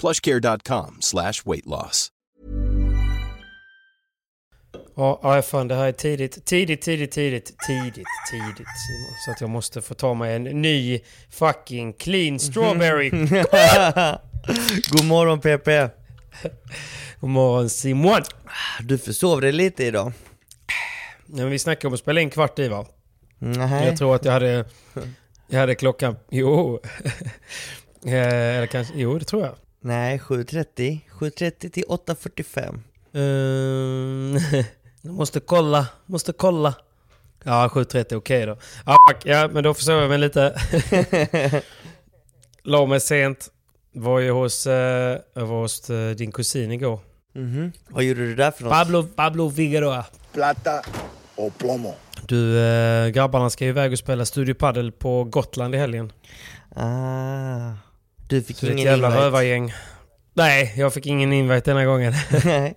plushcare.com slash weight loss. Ja, ja, fan det här är tidigt, tidigt, tidigt, tidigt, tidigt, tidigt Simon. Så att jag måste få ta mig en ny fucking clean strawberry. God morgon PP. God morgon Simon. Du försov dig lite idag. Ja, men vi snackade om att spela in kvart i va? Nej. Jag tror att jag hade, jag hade klockan, jo. Eh, Eller kanske, jo det tror jag. Nej, 7.30. 7.30 till 8.45. Um, jag måste kolla, måste kolla. Ja, 7.30 okej då. Ja, fuck, ja, men då försov jag mig lite. La mig sent. Var ju hos, eh, jag var hos eh, din kusin igår. Mhm. Vad gjorde du där för något? Pablo, Pablo Figueroa. plata o plomo. Du, eh, grabbarna ska ju iväg och spela Studio Padel på Gotland i helgen. Ah. Du fick Så ingen jävla invite. rövargäng. Nej, jag fick ingen invite denna gången. Nej.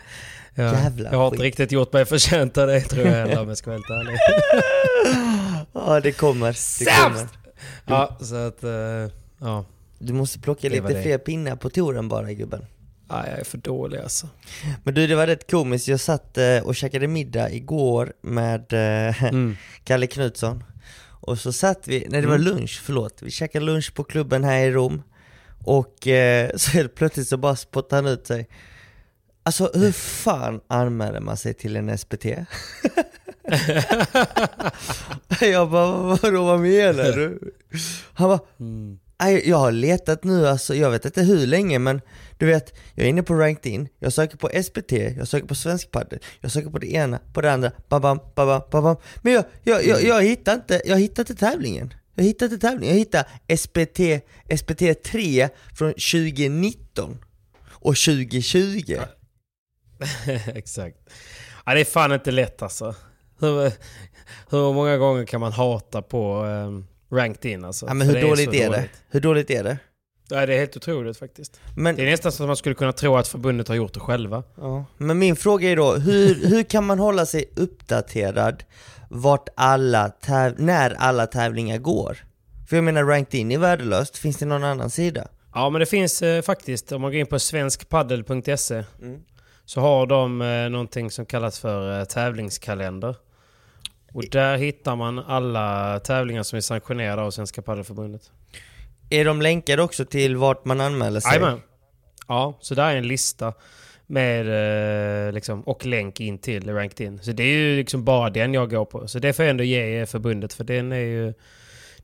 Ja, Jävla jag har skit. inte riktigt gjort mig förtjänt av det tror jag heller om jag ska vara helt ärlig. Ja, det kommer. Det kommer. Ja, så att... eh, ja. Du måste plocka lite det. fler pinnar på touren bara gubben. ja, jag är för dålig alltså. Men du, det var rätt komiskt. Jag satt eh, och käkade middag igår med eh, Mm. Kalle Knutsson. Och så satt vi, nej det var Mm. lunch, förlåt. Vi käkade lunch på klubben här i Rom. Och eh, så helt plötsligt så bara spottade han ut sig. Alltså hur fan anmäler man sig till en SPT? jag bara, vadå vad menar du? Han bara, Mm. "Nej, jag har letat nu alltså, jag vet inte hur länge men du vet, jag är inne på RankedIn, jag söker på SPT, jag söker på Svensk Padel, jag söker på det ena, på det andra, babam, babam, babam. Men jag, jag, jag, jag hittar inte, jag hittar inte tävlingen. Jag hittar inte tävlingen, jag hittar SPT, SPT 3 från 2019 och 2020. Exakt. Ja, det är fan inte lätt alltså. Hur, hur många gånger kan man hata på um, ranked in alltså? Ja men hur det dåligt är det? dåligt. Hur dåligt är det? Ja, det är helt otroligt faktiskt. Men, Det är nästan så att man skulle kunna tro att förbundet har gjort det själva. ja. men min fråga är då, hur, hur kan man hålla sig uppdaterad vart alla när alla tävlingar går? För jag menar, ranked in är värdelöst, finns det någon annan sida? Ja, men det finns eh, faktiskt, om man går in på svenskpaddel.se Mm. så har de eh, någonting som kallas för eh, tävlingskalender. Och där hittar man alla tävlingar som är sanktionerade av Svenska Paddelförbundet. Är de länkade också till vart man anmäler sig? Jajamän. Ja, så där är en lista med eh, liksom, och länk in till Ranked In. Så det är ju liksom bara den jag går på. Så det får jag ändå ge förbundet för den är ju...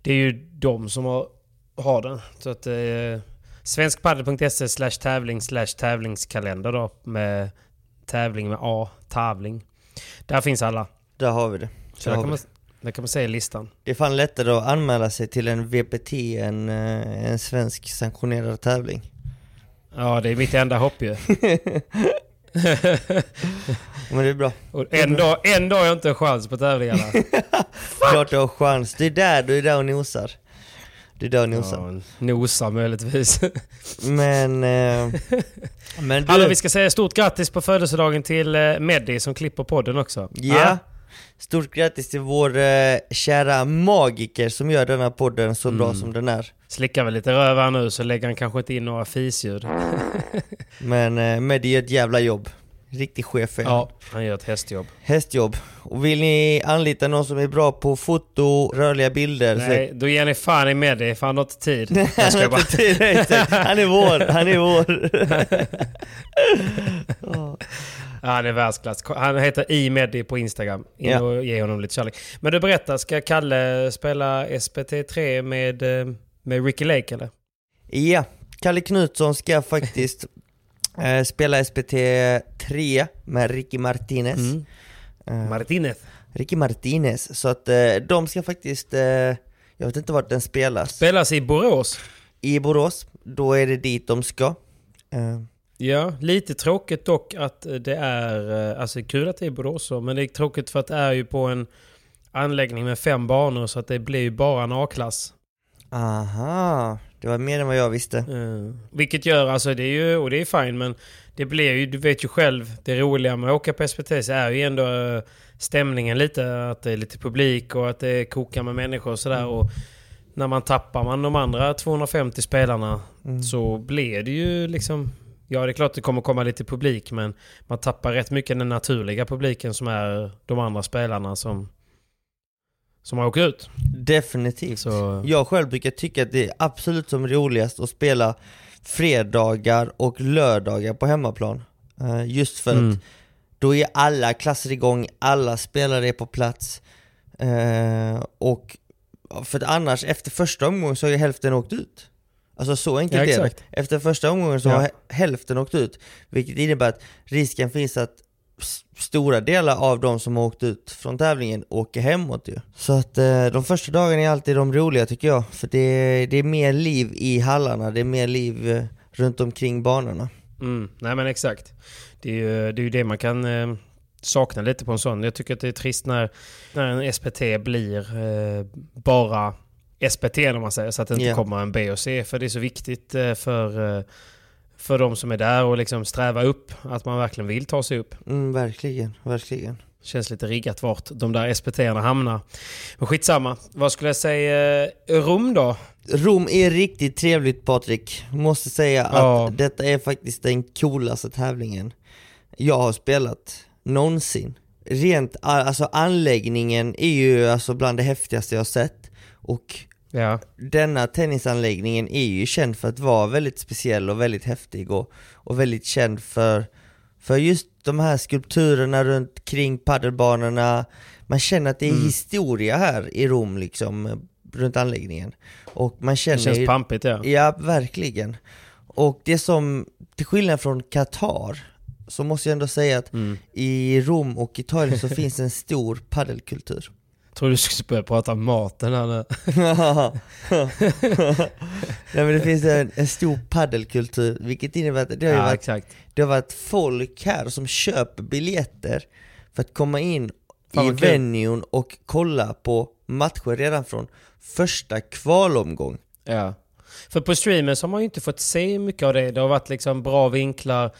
Det är ju de som har, har den. Så att... Eh, Svenskpadel.se slash tävling slash tävlingskalender då med tävling med A, tävling. Där finns alla. Där har vi det. Så Där där kan, man, det. kan man se listan. det är fan lättare att anmäla sig till en VPT än eh, en svensk sanktionerad tävling. Ja, det är mitt enda hopp ju. Men det är bra. Och ändå, ändå har jag inte en chans på tävlingarna. Klart du har chans. Du är där, du är där och nosar. Det är där jag nosar. Ja, nosa möjligtvis. Men... Eh, men du, Hallå, vi ska säga stort grattis på födelsedagen till eh, Meddi som klipper podden också. Ja. Stort grattis till vår eh, kära magiker som gör denna podden så bra Mm. som den är. Slickar väl lite röv här nu så lägger han kanske inte in några fisljud. Men eh, Mehdi gör ett jävla jobb. Riktig chef är han. Ja, han gör ett hästjobb. Hästjobb. Och vill ni anlita någon som är bra på foto, rörliga bilder Nej, då ger ni fan i Meddi, för han har inte tid. Jag så... ska bara... han är vår, han är vår. Han är världsklass. Han heter iMeddi på Instagram. In Ja. och ge honom lite kärlek. Men du berättar, ska Kalle spela SPT3 med, eh, med Ricky Lake eller? ja, Kalle Knutsson ska faktiskt eh, spela SPT 3 med Ricky Martinez. Mm. Eh, Martinez. Ricky Martinez. Så att eh, de ska faktiskt, eh, jag vet inte vart den spelas. Spelas i Borås. I Borås, då är det dit de ska. Eh, Ja, lite tråkigt dock att det är, eh, alltså kul att det är Borås så, men det är tråkigt för att det är ju på en anläggning med fem banor så att det blir ju bara en A-klass. aha, det var mer än vad jag visste. Eh, vilket gör, alltså det är ju, och det är fine men det blir ju, du vet ju själv, det roliga med att åka på SPT så är ju ändå eh, stämningen lite, att det är lite publik och att det kokar med människor och sådär. Och när man tappar man de andra 250 spelarna Mm. så blir det ju liksom... Ja, det är klart det kommer komma lite publik men man tappar rätt mycket den naturliga publiken som är de andra spelarna som, som har åkt ut. Definitivt. Så, Jag själv brukar tycka att det är absolut som roligast att spela fredagar och lördagar på hemmaplan. Eh, just för Mm. att då är alla klasser igång, alla spelare är på plats. Eh, och för att annars, efter första omgången så har ju hälften åkt ut. Alltså så enkelt Ja, är det. Efter första omgången så Ja. har hä- hälften åkt ut. Vilket innebär att risken finns att stora delar av de som har åkt ut från tävlingen åker hemåt ju. Så att eh, de första dagarna är alltid de roliga tycker jag. För det, det är mer liv i hallarna, det är mer liv eh, runt omkring banorna. Mm, nej men exakt. Det är ju det, är det man kan eh, sakna lite på en sån. Jag tycker att det är trist när, när en SPT blir eh, bara SPT om man säger. Så att det inte Ja. kommer en B och C. För det är så viktigt eh, för, eh, för de som är där och liksom sträva upp. Att man verkligen vill ta sig upp. Mm, verkligen, verkligen. Känns lite riggat vart de där SPT-erna hamnar. Men skitsamma. Vad skulle jag säga? Rom då? Rom är riktigt trevligt Patrik. Måste säga att Ja. detta är faktiskt den coolaste tävlingen jag har spelat någonsin. Rent, alltså anläggningen är ju alltså bland det häftigaste jag har sett. Och Ja. denna tennisanläggningen är ju känd för att vara väldigt speciell och väldigt häftig och, och väldigt känd för, för just de här skulpturerna runt kring paddelbanorna. Man känner att det är Mm. historia här i Rom liksom, runt anläggningen. Och man Det känner känns ju- pampigt ja. Ja, verkligen. Och det som, till skillnad från Qatar, så måste jag ändå säga att Mm. i Rom och Italien så finns en stor paddelkultur. Tror du skulle börja prata om maten här nu. Nej men det finns en, en stor paddelkultur, vilket innebär att det har, Ja, varit, exakt. det har varit folk här som köper biljetter för att komma in Fan, i kul. venuen och kolla på matcher redan från första kvalomgång. Ja. För på streamen så har man ju inte fått se mycket av det. Det har varit liksom bra vinklar.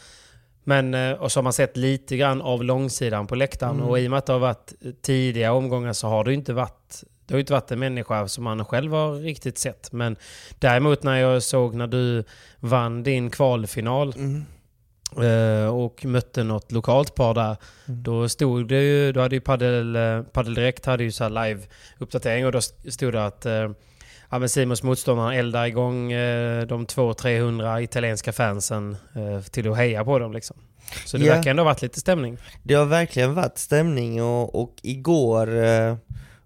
Men, eh, och så har man sett lite grann av långsidan på läktaren. Mm. Och i och med att det har varit tidiga omgångar så har det inte varit det har inte varit en människa som man själv har riktigt sett. Men däremot när jag såg när du vann din kvalfinal Mm. eh, och mötte något lokalt par där. Mm. Då stod det ju, då hade ju Padel, eh, Padel Direkt hade ju så live-uppdatering och då stod det att ja, men Simons motståndare eldar igång eh, de 200-300 italienska fansen eh, till att heja på dem liksom. Så det Ja. verkar ändå ha varit lite stämning. Det har verkligen varit stämning och, och igår eh,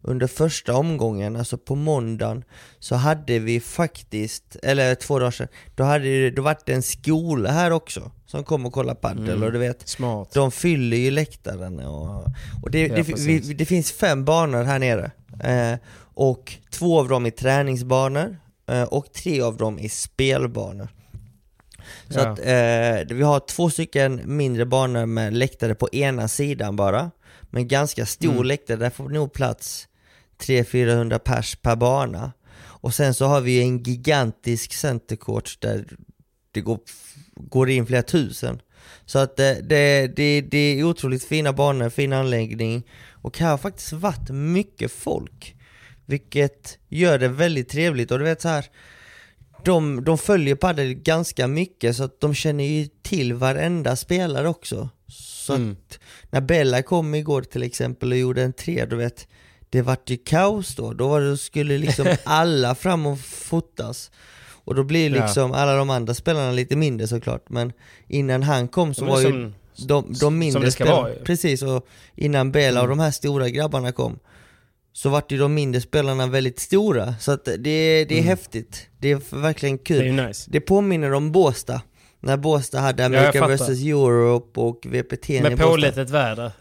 under första omgången, alltså på måndagen, så hade vi faktiskt, eller två dagar sedan, då hade det då varit en skola här också som kom och kollade padel Mm. och du vet, Smart. de fyller ju läktaren och, och det, Ja, det, vi, det finns fem banor här nere. Eh, och två av dem är träningsbanor eh, och tre av dem är spelbanor. Så Ja. att eh, vi har två stycken mindre banor med läktare på ena sidan bara. Men ganska stor Mm. läktare, där får nog plats 300-400 pers per bana. Och sen så har vi en gigantisk centercourt där det går, går in flera tusen. Så att det, det, det, det är otroligt fina banor, fin anläggning och här har faktiskt varit mycket folk. Vilket gör det väldigt trevligt och du vet så här de, de följer padel ganska mycket så att de känner ju till varenda spelare också. Så Mm. att när Bella kom igår till exempel och gjorde en tre, du vet, det vart ju kaos då. Då var det, skulle liksom alla fram och fotas. Och då blir Ja. liksom alla de andra spelarna lite mindre såklart, men innan han kom så var ju som- de, de mindre spelarna, ju. Mm. precis, och innan Bela och de här stora grabbarna kom så vart ju de mindre spelarna väldigt stora, så att det, det är häftigt. Det är verkligen kul. Mm. Det är ju nice. Det påminner om Båstad, när Båstad hade America fattar. vs Europe och VPT Med pålitligt väder.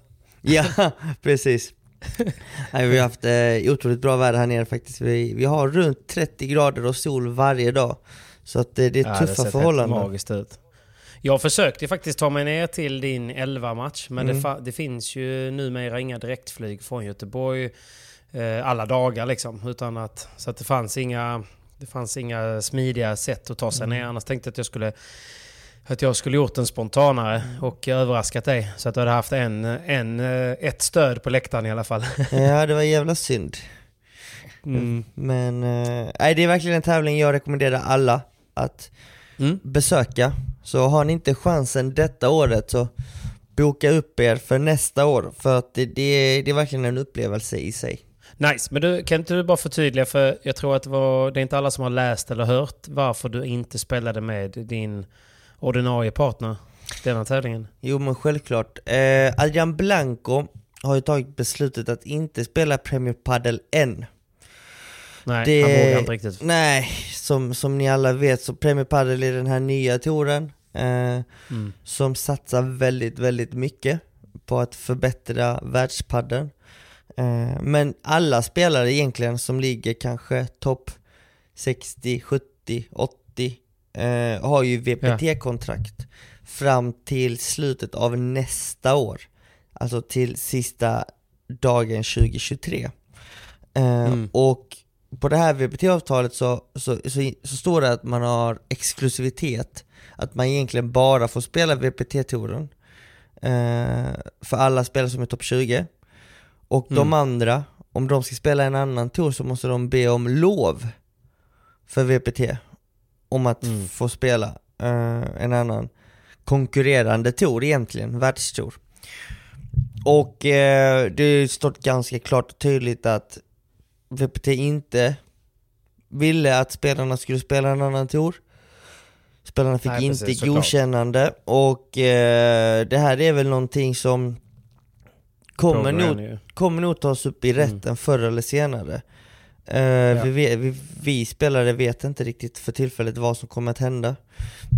Ja, precis. Nej, vi har haft eh, otroligt bra väder här nere faktiskt. Vi, vi har runt 30 grader och sol varje dag. Så att eh, det är Ja, det tuffa helt förhållanden. magiskt ut. Jag försökte faktiskt ta mig ner till din 11-match, men Mm. det, det finns ju numera inga direktflyg från Göteborg eh, alla dagar liksom. Utan att, så att det fanns inga, det fanns inga smidiga sätt att ta sig Mm. ner. Annars tänkte jag att jag skulle att jag skulle gjort en spontanare och överraskat dig. Så att du hade haft en, en, eh, ett stöd på läktaren i alla fall. Ja, det var jävla synd. Mm. Men eh, nej, det är verkligen en tävling jag rekommenderar alla att Mm. besöka. Så har ni inte chansen detta året så boka upp er för nästa år. För att det, det, är, det är verkligen en upplevelse i sig. Nice, men du, kan inte du bara förtydliga för jag tror att det, var, det är inte alla som har läst eller hört varför du inte spelade med din ordinarie partner denna tävlingen. Jo men självklart. Eh, Adrian Blanco har ju tagit beslutet att inte spela Premier Padel än. Nej, Det- han vågar inte riktigt. Nej, som, som ni alla vet så Premier Padel är den här nya touren eh, Mm. som satsar väldigt, väldigt mycket på att förbättra världspaddeln. Eh, men alla spelare egentligen som ligger kanske topp 60, 70, 80 eh, har ju VPT-kontrakt fram till slutet av nästa år. Alltså till sista dagen 2023. Eh, Mm. Och på det här VPT-avtalet så, så, så, så står det att man har exklusivitet, att man egentligen bara får spela VPT-touren eh, för alla spelare som är topp 20. Och de Mm. andra, om de ska spela en annan tour så måste de be om lov för VPT om att Mm. få spela eh, en annan konkurrerande tour egentligen, världstour. Och eh, det stått ganska klart och tydligt att VPT inte ville att spelarna skulle spela en annan tour. Spelarna fick Nej, inte precis, såklart. godkännande och eh, det här är väl någonting som kommer nog, kommer nog tas upp i Mm. rätten förr eller senare. Eh, vi, vet, vi, vi spelare vet inte riktigt för tillfället vad som kommer att hända.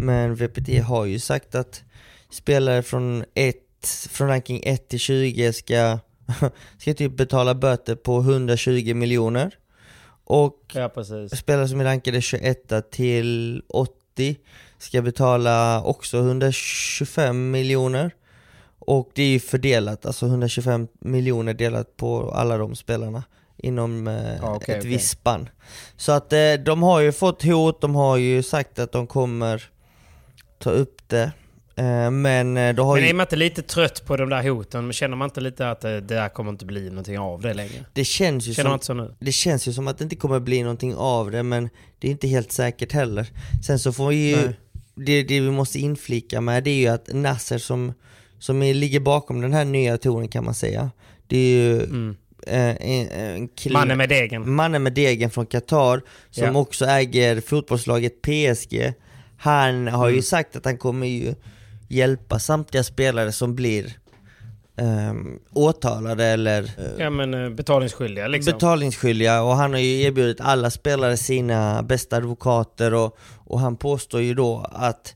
Men VPT har ju sagt att spelare från, ett, från ranking 1 till 20 ska, ska typ betala böter på 120 miljoner. Och Ja, spelare som är rankade 21 till 80 ska betala också 125 miljoner. Och det är ju fördelat, alltså 125 miljoner delat på alla de spelarna inom eh, Ja, okej, ett okej. visst spann. Så att eh, de har ju fått hot, de har ju sagt att de kommer ta upp det. Eh, men eh, då har Men ju, är man inte lite trött på de där hoten? Känner man inte lite att det, det där kommer inte bli någonting av det längre? det känns ju Känner man som inte så nu? det känns ju som att det inte kommer bli någonting av det men det är inte helt säkert heller. Sen så får vi ju, det, det vi måste inflika med det är ju att Nasser som, som är, ligger bakom den här nya touren kan man säga, det är ju Mm. Eh, en, en kille, Mannen med degen. mannen med degen från Qatar som Ja. också äger fotbollslaget PSG. Han har ju Mm. sagt att han kommer ju hjälpa samtliga spelare som blir um, åtalade eller eh, Ja men eh, betalningsskyldiga liksom. betalningsskyldiga och han har ju erbjudit alla spelare sina bästa advokater och, och han påstår ju då att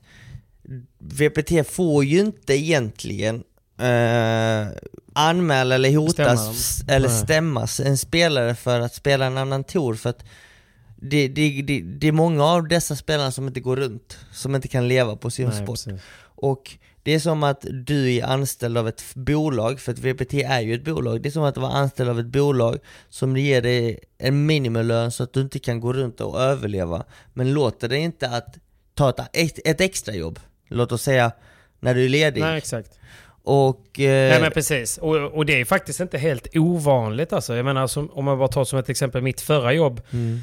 VPT får ju inte egentligen eh, anmäla eller Stämma dem. eller Nej. stämmas en spelare för att spela en annan tour för att det, det, det, det är många av dessa spelare som inte går runt, som inte kan leva på sin Nej, sport. precis. Och det är som att du är anställd av ett bolag, för att VPT är ju ett bolag. Det är som att vara anställd av ett bolag som ger dig en minimilön så att du inte kan gå runt och överleva. Men låter det inte att ta ett, ett extra jobb. Låt oss säga när du är ledig. Nej, exakt. Och... Eh, Nej men precis. Och, och det är faktiskt inte helt ovanligt alltså. Jag menar som, om man bara tar som ett exempel mitt förra jobb. mm,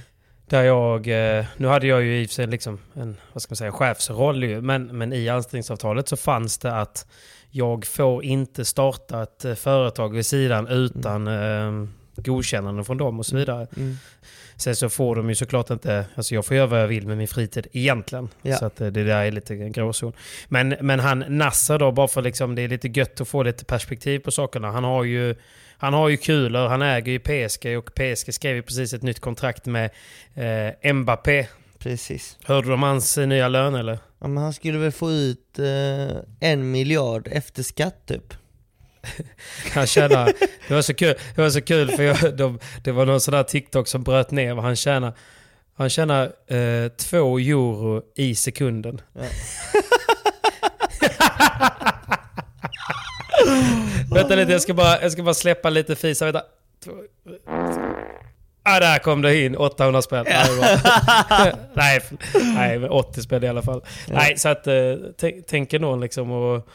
Där jag, eh, nu hade jag ju i och för sig liksom en, vad ska man säga, chefsroll ju. Men, men i anställningsavtalet så fanns det att jag får inte starta ett eh, företag vid sidan utan eh, godkännande från dem och så vidare. mm, Sen så får de ju såklart inte, alltså jag får göra vad jag vill med min fritid egentligen. Ja. Så att eh, det där är lite gråzon. Men, men han Nasser då, bara för liksom det är lite gött att få lite perspektiv på sakerna. Han har ju, han har ju kulor, han äger ju PSG och PSG skrev ju precis ett nytt kontrakt med eh, Mbappé. precis. Hörde du om hans eh, nya lön eller? Ja, men han skulle väl få ut eh, en miljard efter skatt typ. Han tjänar, det var så kul, det var så kul för jag, de, det var någon sån där TikTok som bröt ner vad han tjänar. Han tjänar eh, två euro i sekunden. Vänta lite, jag ska, bara, jag ska bara släppa lite fisa. Vänta. Ah, där kom det in 800 spänn. Ja. nej, nej, men 80 spänn i alla fall. Nej, så att eh, t- tänker någon liksom och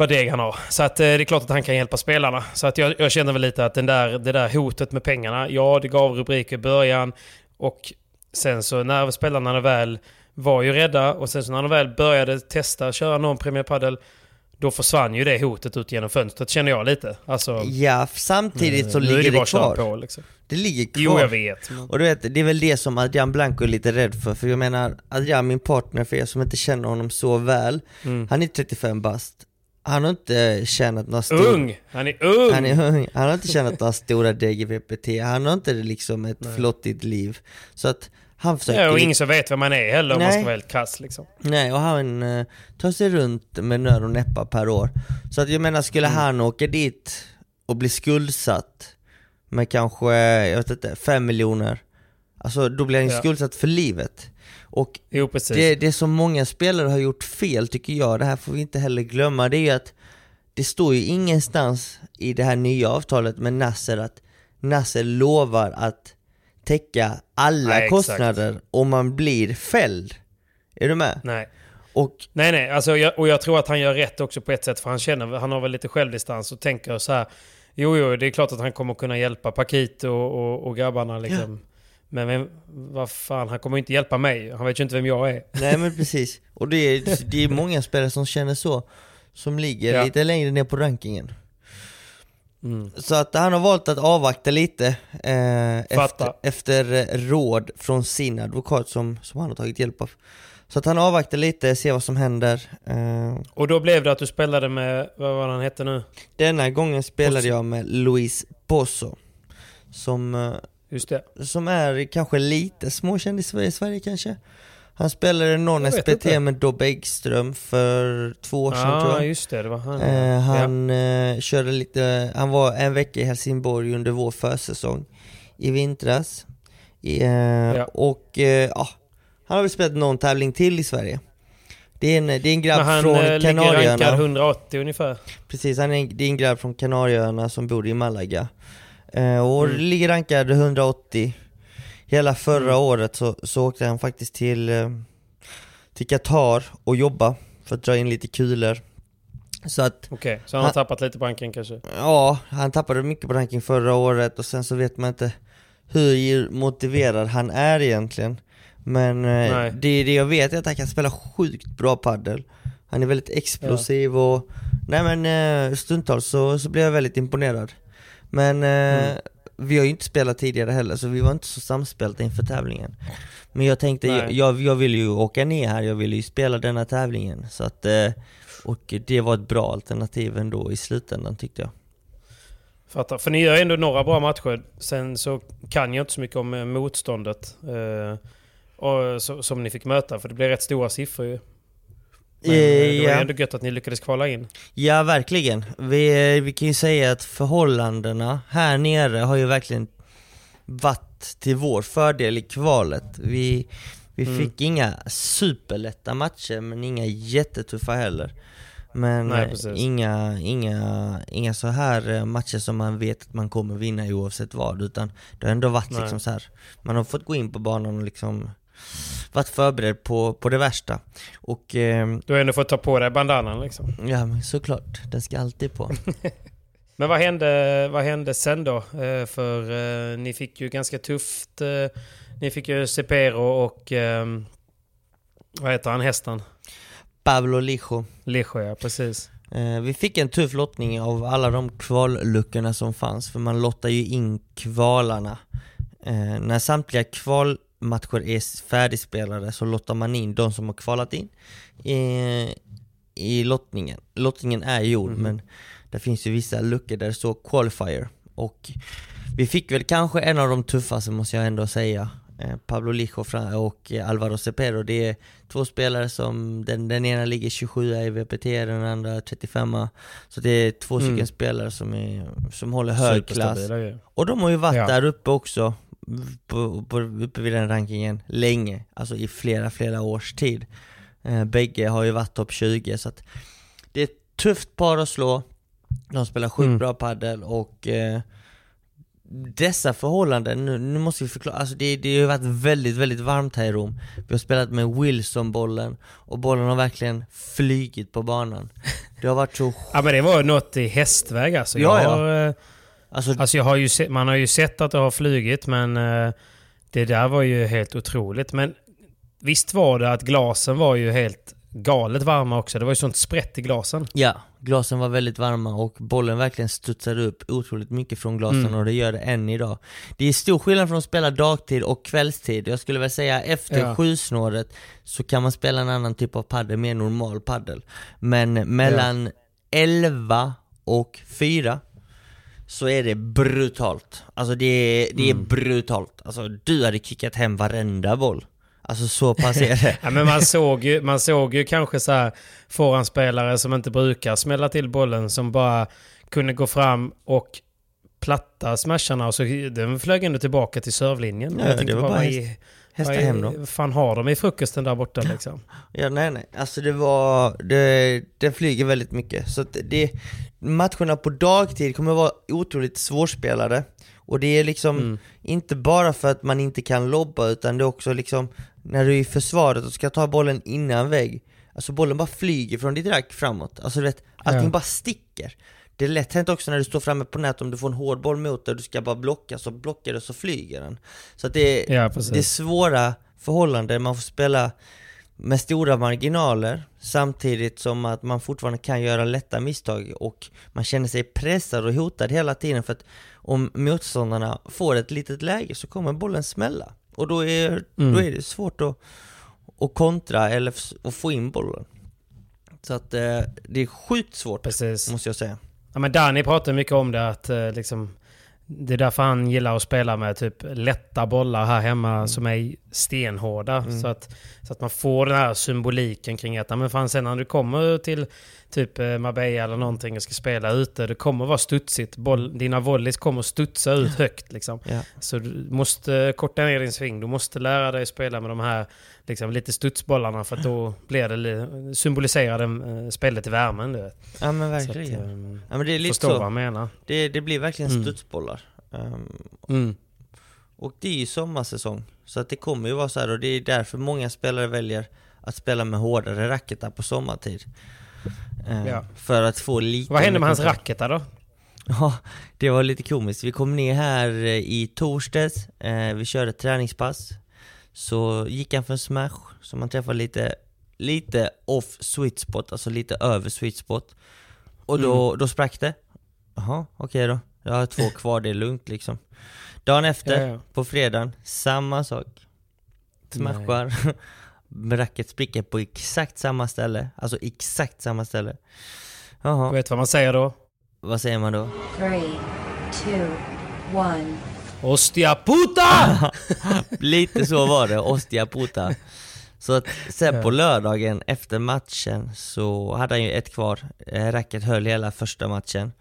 vad deg han har. Så att eh, det är klart att han kan hjälpa spelarna. Så att jag, jag känner väl lite att den där, det där hotet med pengarna, ja det gav rubriker i början och sen så när spelarna väl var ju rädda och sen så när de väl började testa köra någon Premier Padel då försvann ju det hotet ut genom fönstret känner jag lite. Alltså, Ja, samtidigt så ligger det köra kvar. På, liksom. Det ligger kvar. Jo, jag vet. Och du vet, det är väl det som Adrian Blanco är lite rädd för, för jag menar, Adrian, min partner, för er som inte känner honom så väl, Mm. han är 35 bast. Han har inte tjänat några stora... Ung! Han är ung! Han är ung, han har inte tjänat några stora i VPT, han har inte liksom ett flottigt liv. Så att han försöker... ja, och ingen som vet vem man är heller om man Nej. ska vara helt kass liksom. Nej, och han eh, tar sig runt med nöd och näppa per år. Så att jag menar, skulle Mm. han åka dit och bli skuldsatt med kanske, jag vet inte, 5 miljoner. Alltså då blir han ju Ja. skuldsatt för livet. Och Jo, det, det som många spelare har gjort fel tycker jag, det här får vi inte heller glömma, det är ju att det står ju ingenstans i det här nya avtalet med Nasser att Nasser lovar att täcka alla Nej, exakt. kostnader om man blir fälld. Är du med? Nej. Och Nej, nej. Alltså, jag, och jag tror att han gör rätt också på ett sätt. För han känner, han har väl lite självdistans och tänker så här. Jo, jo, det är klart att han kommer kunna hjälpa Paquito och, och, och grabbarna liksom. Men vem, vad fan, han kommer inte hjälpa mig. Han vet ju inte vem jag är. Nej men precis, och det är, det är många spelare som känner så Som ligger Ja. lite längre ner på rankingen Mm. Så att han har valt att avvakta lite eh, efter, efter eh, råd från sin advokat som, som han har tagit hjälp av Så att han avvaktar lite, ser vad som händer eh, Och då blev det att du spelade med, vad var han hette nu? Denna gången spelade Pozo. jag med Luis Pozo Som eh, Just det. som är kanske lite småkänd i Sverige, i Sverige kanske Han spelade någon SPT med Dobbe Ekström för två år sedan tror Ja, jag just det. Det var han. Eh, ja. han eh, körde lite, han var en vecka i Helsingborg under vår försäsong i vintras. Eh, Ja. Och eh, ja, han har väl spelat någon tävling till i Sverige. Det är en, det är en grabb Men han från eh, ligger Kanarieöarna. rankad 180 ungefär. Precis, han är, en- det är en grabb från Kanarieöarna som bor i Malaga. Eh, och Mm. ligger rankad 180. Hela förra Mm. året så, så åkte han faktiskt till, eh, till Qatar och jobba för att dra in lite kulor. Så att Okej, så han har tappat lite på ranken kanske. Ja, han tappade mycket på ranking förra året och sen så vet man inte hur motiverad han är egentligen. Men eh, Nej. det, det jag vet är att han kan spela sjukt bra paddel. Han är väldigt explosiv och nej men stundtals så, så blir jag väldigt imponerad. Men eh, Mm. vi har ju inte spelat tidigare heller så vi var inte så samspelta inför tävlingen. Men jag tänkte, jag, jag, jag vill ju åka ner här, jag vill ju spela denna tävlingen. Så att, eh, och det var ett bra alternativ ändå i slutändan tyckte jag. Fattar. För ni gör ändå några bra matcher. Sen så kan jag inte så mycket om eh, motståndet. Eh, och, som ni fick möta, för det blev rätt stora siffror ju. Men eh, det var ja. ändå gött att ni lyckades kvala in. ja, verkligen. Vi, vi kan ju säga att förhållandena här nere har ju verkligen varit till vår fördel i kvalet. Vi, vi Mm. fick inga superlätta matcher, men inga jättetuffa heller. Men Nej, eh, inga, inga, inga så här eh, matcher som man vet att man kommer vinna oavsett vad, utan det har ändå varit Nej. liksom så här. man har fått gå in på banan och liksom varit förberedd på, på det värsta. Och eh, Du har ändå fått ta på dig bandanan liksom. ja, men såklart, den ska alltid på. Men vad hände, vad hände sen då? Eh, för eh, ni fick ju ganska tufft. Eh, ni fick ju Cepero och... Eh, vad heter han, hästen? Pablo Lijo. Lijo, ja precis. Eh, vi fick en tuff lottning av alla de kvalluckorna som fanns, för man lottar ju in kvalarna. Eh, när samtliga kvalmatcher är färdigspelade så lottar man in de som har kvalat in i, i lottningen. Lottningen är gjord, Mhm. men det finns ju vissa luckor där det står qualifier. Och vi fick väl kanske en av de tuffaste måste jag ändå säga. Eh, Pablo Lijo och eh, Alvaro Cepero, det är två spelare som, den, den ena ligger 27 i VPT, den andra 35 Så det är två stycken Mm. spelare som, är, som håller hög klass. Och de har ju varit Ja. där uppe också, på, på, uppe vid den rankingen, länge. Alltså i flera, flera års tid. Eh, bägge har ju varit topp 20, så att det är ett tufft par att slå. De spelar sjukt Mm. bra padel och eh, dessa förhållanden, nu, nu måste vi förklara, alltså det, det har ju varit väldigt, väldigt varmt här i Rom. Vi har spelat med Wilson-bollen och bollen har verkligen flygit på banan. Det har varit så Ja men det var något i hästväg alltså. Ja, jag ja. har, eh, Alltså, Alltså jag har ju se, man har ju sett att det har flugit men eh, det där var ju helt otroligt. Men visst var det att glasen var ju helt galet varma också. Det var ju sånt sprätt i glasen. Ja, glasen var väldigt varma och bollen verkligen studsade upp otroligt mycket från glasen Mm. och det gör det än idag. Det är stor skillnad från att spela dagtid och kvällstid. Jag skulle väl säga efter Ja. sjusnåret så kan man spela en annan typ av paddel, mer normal paddel. Men mellan 11 och 4 så är det brutalt. Alltså det är, det är Mm. brutalt. Alltså du hade kickat hem varenda boll. Alltså så pass är det. Ja, men man såg ju, man såg ju kanske så här forehandspelare som inte brukar smälla till bollen som bara kunde gå fram och platta smasharna och så den flög ändå tillbaka till servlinjen. Ja, Jag tänkte det var bara häst- i- Hästa vad hem. Vad fan har de i frukosten där borta liksom? Ja nej nej, alltså det var, det, det flyger väldigt mycket. Så det, matcherna på dagtid kommer vara otroligt svårspelade. Och det är liksom Mm. inte bara för att man inte kan lobba utan det är också liksom när du är i försvaret och ska ta bollen innan vägg. Alltså bollen bara flyger från ditt rack framåt. Alltså du vet, allting Ja. bara sticker. Det är lätt hänt också när du står framme på nät om du får en hård boll mot dig och du ska bara blocka, så blockar du så flyger den. Så att det, Ja, precis. det är svåra förhållanden, man får spela med stora marginaler samtidigt som att man fortfarande kan göra lätta misstag och man känner sig pressad och hotad hela tiden för att om motståndarna får ett litet läge så kommer bollen smälla och då är, Mm. då är det svårt att, att kontra eller att få in bollen. Så att eh, det är sjukt svårt Precis. måste jag säga. Ja, men Danny pratar mycket om det att eh, liksom, det är därför han gillar att spela med typ lätta bollar här hemma som är stenhårda. Så, att, så att man får den här symboliken kring att men fan, sen när du kommer till typ eh, Marbella eller någonting och ska spela ute, det kommer vara studsigt. Boll, dina volleys kommer studsa ut högt. Liksom. Ja. Så du måste korta ner din sving. Du måste lära dig spela med de här liksom, lite studsbollarna för att då blir det, li- symboliserar den, eh, spelet i värmen. Du vet. Ja men Så att, verkligen. ehm, ja men det är lite förstår vad så. han menar. Det, det blir verkligen Mm. studsbollar. Ehm, Mm. Och det är ju sommarsäsong, så att det kommer ju vara så här och det är därför många spelare väljer att spela med hårdare racketar på sommartid. Eh, Ja. För att få lite... Vad hände med hans racketar då? Ja, det var lite komiskt. Vi kom ner här eh, i torsdags, eh, vi körde ett träningspass. Så gick han för en smash, så man träffade lite, lite off sweet spot, alltså lite över sweet spot. Och då, då sprack det. Jaha, okej då. Jag har två kvar, det är lugnt liksom. Dagen efter, Ja, ja. på fredagen, samma sak. Smashar. Racket spricker på exakt samma ställe. Alltså exakt samma ställe. Jaha, Vet du vad man säger då? vad säger man då? Three, two, one. Ostia puta! Lite så var det, ostia puta. Så att sen på lördagen efter matchen så hade han ju ett kvar. Eh, Racket höll hela första matchen.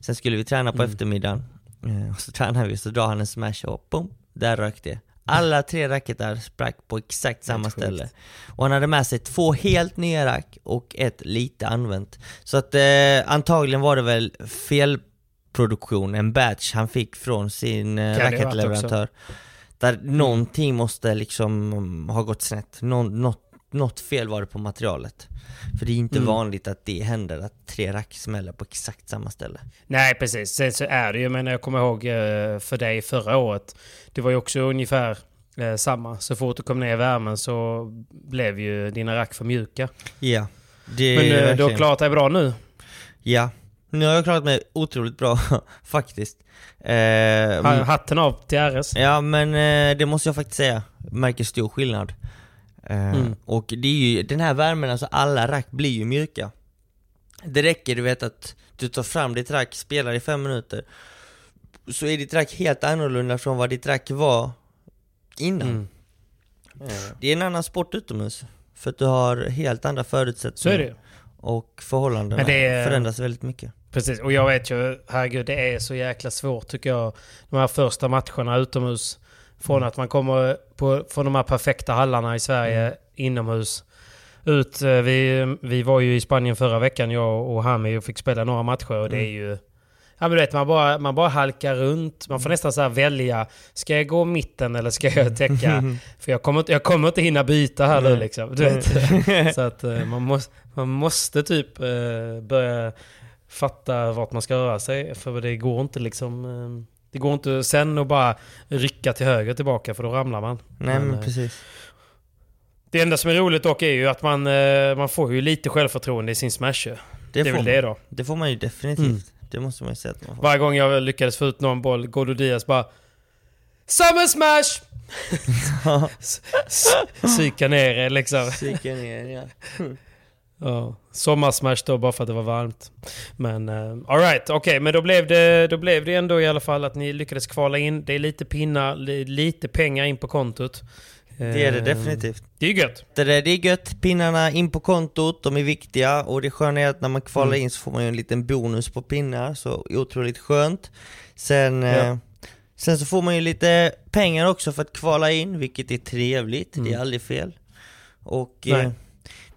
Sen skulle vi träna på eftermiddagen. Eh, Och så tränade vi, så drar han en smash och boom, där rök det. Alla tre racketar sprack på exakt samma sjukt. ställe. Och han hade med sig två helt nya rack och ett lite använt. Så att eh, antagligen var det väl felproduktion, en batch han fick från sin eh, racketleverantör. Där någonting måste liksom mm, ha gått snett. Nå, något, något fel var det på materialet. För det är inte Mm. vanligt att det händer, att tre rack smäller på exakt samma ställe. Nej, precis. Sen så är det ju, men jag kommer ihåg eh, för dig förra året. Det var ju också ungefär eh, samma. Så fort du kom ner i värmen så blev ju dina rack för mjuka. Ja, det Men är eh, du har klarat dig bra nu. Ja, nu har jag klarat mig otroligt bra faktiskt. Eh, mm, Hatten av till RS. ja men eh, det måste jag faktiskt säga, märker stor skillnad. Eh, Mm. Och det är ju den här värmen, alltså alla rack blir ju mjuka. Det räcker du vet att du tar fram ditt rack, spelar i fem minuter, så är ditt rack helt annorlunda från vad ditt rack var innan. Mm. Det är en annan sport utomhus, för att du har helt andra förutsättningar. Så är det. Och förhållandena det förändras väldigt mycket. Precis, och jag vet ju, herregud, det är så jäkla svårt tycker jag. De här första matcherna utomhus. Från Mm. att man kommer på, från de här perfekta hallarna i Sverige Mm. inomhus. Ut, eh, vi, vi var ju i Spanien förra veckan, jag och Hami, och fick spela några matcher. Och det är Mm. ju... Ja men du vet, man bara, man bara halkar runt. Man får nästan så här välja. Ska jag gå mitten eller ska jag täcka? För jag kommer, inte- jag kommer inte hinna byta här nu liksom. Du vet. så att eh, man, måste, man måste typ eh, börja fatta vart man ska röra sig. För det går inte liksom... Det går inte sen att bara rycka till höger tillbaka för då ramlar man. Nej men eh, precis. Det enda som är roligt dock är ju att man, eh, man får ju lite självförtroende i sin smash. Det, Det, är väl man. det då. Det får man ju definitivt. Mm. Det måste man ju säga att man får. Varje gång jag lyckades få ut någon boll, Godo Diaz bara Summer smash! Psyka ner det liksom. Psyka ner, ja. Ja, sommarsmash då bara för att det var varmt. Men uh, alright, okej, men då blev, det, då blev det ändå i alla fall att ni lyckades kvala in. Det är lite pinnar, li, lite pengar in på kontot. Det är det Eh, definitivt. Det är gött. Det, där, det är gött, pinnarna in på kontot, de är viktiga och det sköna är att när man kvalar Mm. in så får man ju en liten bonus på pinnar, så otroligt skönt. Sen, Ja. eh, sen så får man ju lite pengar också för att kvala in, vilket är trevligt, det är Mm. aldrig fel. Och eh,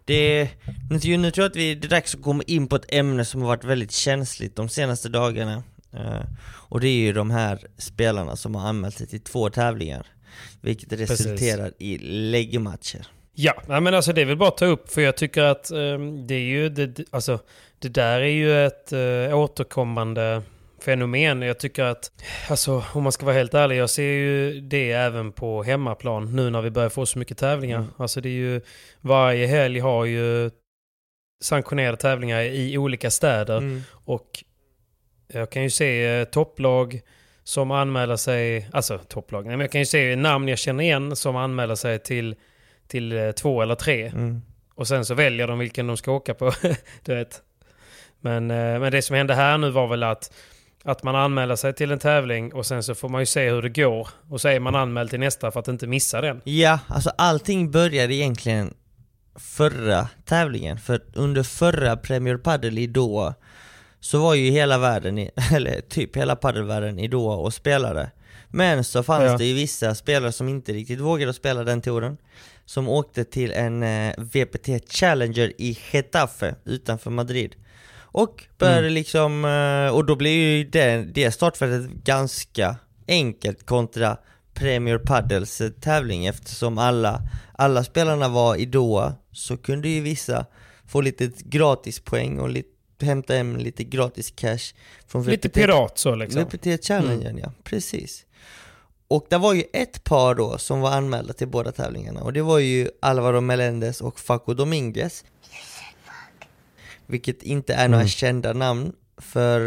det, nu, nu tror jag att vi, det är dags att komma in på ett ämne som har varit väldigt känsligt de senaste dagarna. Eh, och det är ju de här spelarna som har anmält sig till två tävlingar. Vilket Precis. resulterar i läggmatcher. Ja, men alltså det är väl bara att ta upp för jag tycker att ehm, det är ju, det, det- alltså det där är ju ett uh, återkommande fenomen. Jag tycker att, alltså om man ska vara helt ärlig, jag ser ju det även på hemmaplan nu när vi börjar få så mycket tävlingar. Mm. Alltså det är ju, varje helg har ju sanktionerade tävlingar i olika städer. Mm. Och jag kan ju se eh, topplag som anmäler sig, alltså topplag, nej men jag kan ju se namn jag känner igen som anmäler sig till, till eh, två eller tre. Mm. Och sen så väljer de vilken de ska åka på. du vet. Men, eh, men det som hände här nu var väl att, att man anmäler sig till en tävling och sen så får man ju se hur det går. Och så är man anmäld till nästa för att inte missa den. Ja, alltså allting började egentligen förra tävlingen, för under förra Premier Padel i Doha så var ju hela världen, i, eller typ hela padelvärlden i Doha och spelade. Men så fanns Ja. det ju vissa spelare som inte riktigt vågade spela den touren, som åkte till en eh, VPT Challenger i Getafe utanför Madrid. Och började Mm. liksom, eh, och då blev ju det, det startfältet ganska enkelt kontra Premier Padels eh, tävling eftersom alla, alla spelarna var i Doha så kunde ju vissa få lite gratis poäng och lite, hämta hem lite gratis cash från Lite VPT pirat så liksom. VPT Challengen ja, precis. Och det var ju ett par då som var anmälda till båda tävlingarna och det var ju Alvaro Melendez och Faco Dominguez. Vilket inte är några Mm. kända namn för,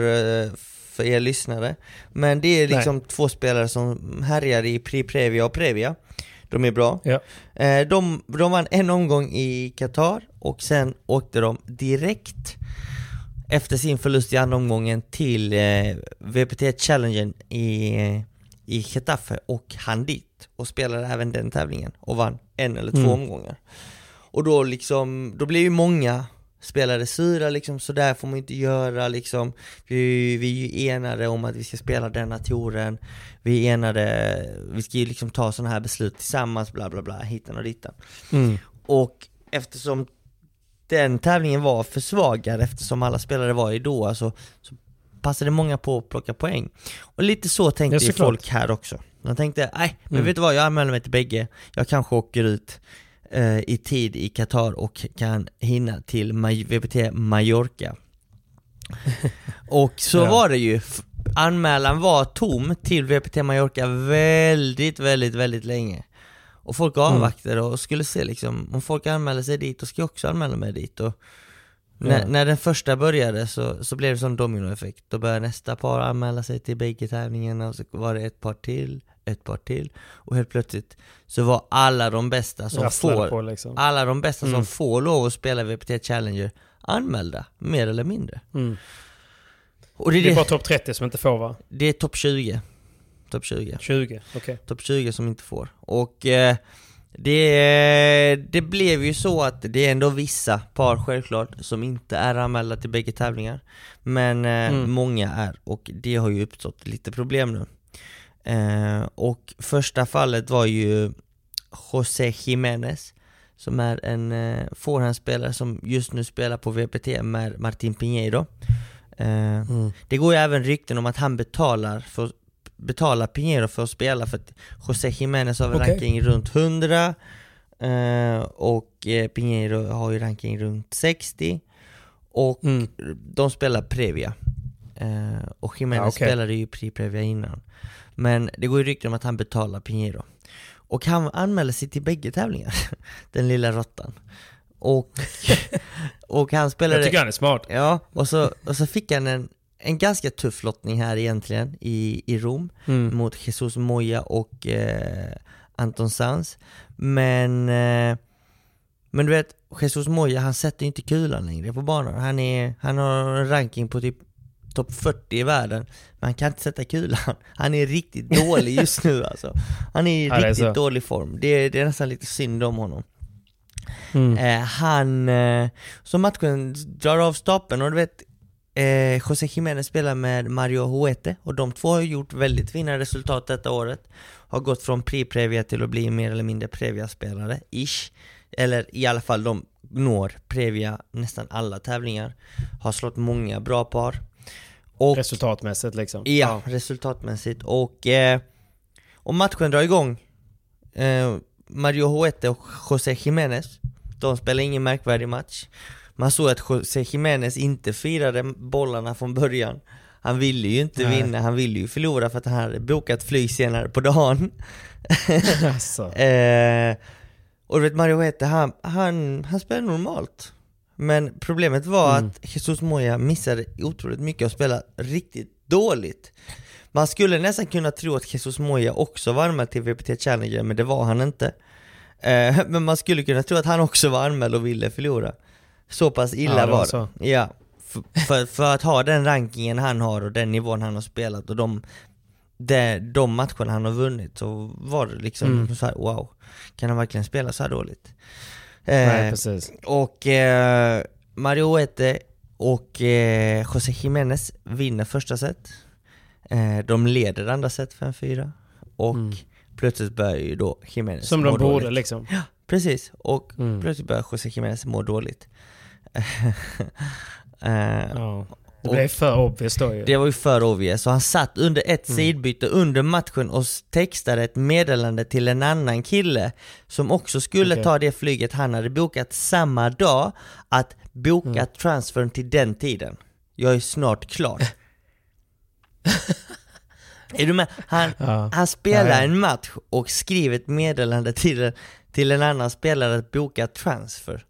eh, för er lyssnare. Men det är liksom två spelare som härjar i Pri Previa och Previa. De är bra. Ja. Eh, De, de vann en omgång i Qatar och sen åkte de direkt efter sin förlust i andra omgången till eh, VPT Challengen i, i Getafe och han dit och spelade även den tävlingen och vann en eller två Mm. omgångar. Och då liksom, då blev ju många spelare sura liksom, så där får man inte göra liksom. Vi, vi är ju enade om att vi ska spela denna touren, vi är enade, vi ska ju liksom ta sådana här beslut tillsammans, bla bla bla, hitten och ditten. Mm. Och eftersom den tävlingen var försvagad eftersom alla spelare var i Doha så, så passade många på att plocka poäng. Och lite så tänkte Ja, ju folk här också. De tänkte, nej, men Mm. vet du vad, jag anmäler mig till bägge. Jag kanske åker ut i tid i Qatar och kan hinna till VPT Mallorca. och så Ja. var det ju. Anmälan var tom till VPT Mallorca väldigt, väldigt, väldigt länge. Och folk Mm. avvaktade och skulle se liksom, om folk anmäler sig dit, då ska jag också anmäla mig dit. Och när, Ja. när den första började så, så blev det som dominoeffekt. Då började nästa par anmäla sig till bägge tävlingarna och så var det ett par till, ett par till. Och helt plötsligt så var alla de bästa som får, liksom. alla de bästa Mm. som får lov att spela VPT Challenger anmälda, mer eller mindre. Mm. Och det är, Det är det, bara topp 30 som inte får va? det är topp 20. Topp 20. 20, okej. Topp 20 som inte får. Och eh, det, det blev ju så att det är ändå vissa par självklart som inte är anmälda till bägge tävlingar. Men eh, Mm. många är och det har ju uppstått lite problem nu. Eh, och första fallet var ju José Jiménez som är en eh, forehandspelare som just nu spelar på VPT med Martin Pinheiro. Eh, Mm. det går ju även rykten om att han betalar för betalar Pinheiro för att spela för att José Jiménez har väl Okej. ranking runt 100 eh, och eh, Pinheiro har ju ranking runt 60 och Mm. de spelar Previa eh, och Jiménez Ja, okej. spelade ju Pri Previa innan men det går ju rykten om att han betalar Pinheiro. Och han anmäler sig till bägge tävlingar den lilla råttan. Och, och han spelade Jag tycker han är smart. Ja, och så, och så fick han en, en ganska tuff lottning här egentligen i, i Rom Mm. mot Jesus Moya och eh, Anton Sanz. Men, eh, men du vet, Jesus Moya han sätter inte kulan längre på banan. Han, är, han har en ranking på typ topp 40 i världen Men han kan inte sätta kulan. Han är riktigt dålig just nu alltså. Han är i Ja, riktigt dålig form, det, det är nästan lite synd om honom. Mm. Eh, han, eh, så matchen drar av stapeln och du vet eh, José Jiménez spelar med Mario Huete och de två har gjort väldigt fina resultat detta året. Har gått från Pri-Previa till att bli mer eller mindre Previa-spelare, ish. Eller i alla fall de når Previa nästan alla tävlingar. Har slått många bra par och, Resultatmässigt liksom. Ja, resultatmässigt och, eh, och matchen drar igång eh, Mario Huete och José Jiménez De spelar ingen märkvärdig match Man såg att José Jiménez inte firade bollarna från början Han ville ju inte Nej. vinna, han ville ju förlora för att han hade bokat flyg senare på dagen alltså. eh, Och du vet Mario Huete, han, han, han spelar normalt Men problemet var Mm. att Jesus Moya missade otroligt mycket och spelade riktigt dåligt. Man skulle nästan kunna tro att Jesus Moya också var anmäld till VPT Challenger, men det var han inte. Eh, Men man skulle kunna tro att han också var anmäld och ville förlora. Så pass illa Ja, det var det. Ja, för, för, för att ha den rankingen han har och den nivån han har spelat och de de, de matcherna han har vunnit så var det liksom Mm. så här: wow, kan han verkligen spela så dåligt? Nej, Eh, precis. och eh, Mario Huete och eh, José Jiménez vinner första set eh, De leder andra set 5-4 Och Mm. plötsligt börjar ju då Jiménez Som de borde dåligt. liksom. Precis, och Mm. plötsligt börjar José Jiménez må dåligt eh, Ja. Det Och- blev för obvious då ju. Det var ju för obvious, så han satt under ett Mm. sidbyte under matchen och textade ett meddelande till en annan kille som också skulle Okej. ta det flyget han hade bokat samma dag, att boka Mm. transfern till den tiden. Jag är snart klar. är du med? Han, Ja. han spelar Ja, ja. en match och skriver ett meddelande till, till en annan spelare att boka transfer.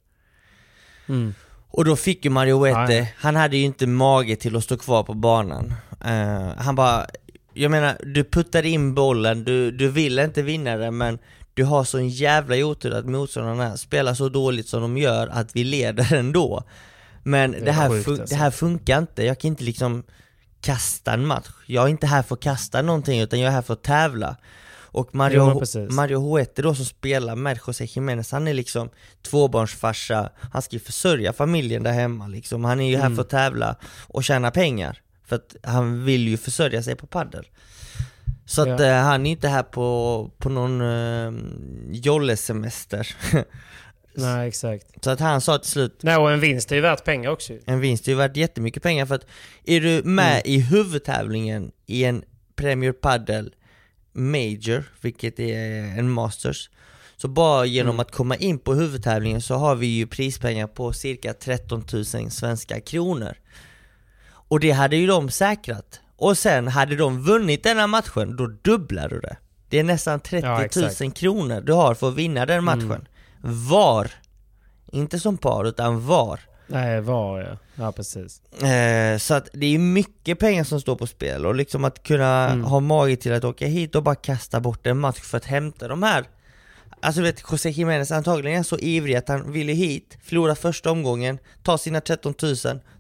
Mm. Och då fick ju Mario Huete, Ja, ja. han hade ju inte mage till att stå kvar på banan. Eh, han bara, jag menar, du puttar in bollen, du, du vill inte vinna den men du har sån jävla otur att motståndarna spelar så dåligt som de gör att vi leder ändå. Men är det, här, sjukt, alltså. det här funkar inte, jag kan inte liksom kasta en match. Jag är inte här för att kasta någonting utan jag är här för att tävla. Och Jo, Mario, precis. Mario Huete då som spelar med José Jiménez, han är liksom tvåbarnsfarsa, han ska ju försörja familjen där hemma liksom. Han är ju här Mm. för att tävla och tjäna pengar. För att han vill ju försörja sig på paddel. Så att Ja. eh, han är inte här på, på någon eh, jollesemester. Nej, exakt. Så att han sa till slut, Nej, och en vinst är ju värt pengar också en vinst är ju värt jättemycket pengar för att är du med i huvudtävlingen i en Premier Padel Major, vilket är en Masters, så bara genom att komma in på huvudtävlingen så har vi ju prispengar på cirka 13 000 svenska kronor. Och det hade ju de säkrat. Och sen hade de vunnit den här matchen, då dubblar du det. Det är nästan 30 Ja, 000 exakt. kronor du har för att vinna den matchen. Var! Inte som par, utan var. Nej, var ja. Ja, precis. Eh, så att det är mycket pengar som står på spel och liksom att kunna Mm. ha mage till att åka hit och bara kasta bort en match för att hämta de här Alltså du vet, José Jiménez antagligen är så ivrig att han ville hit, förlora första omgången, ta sina 13 000,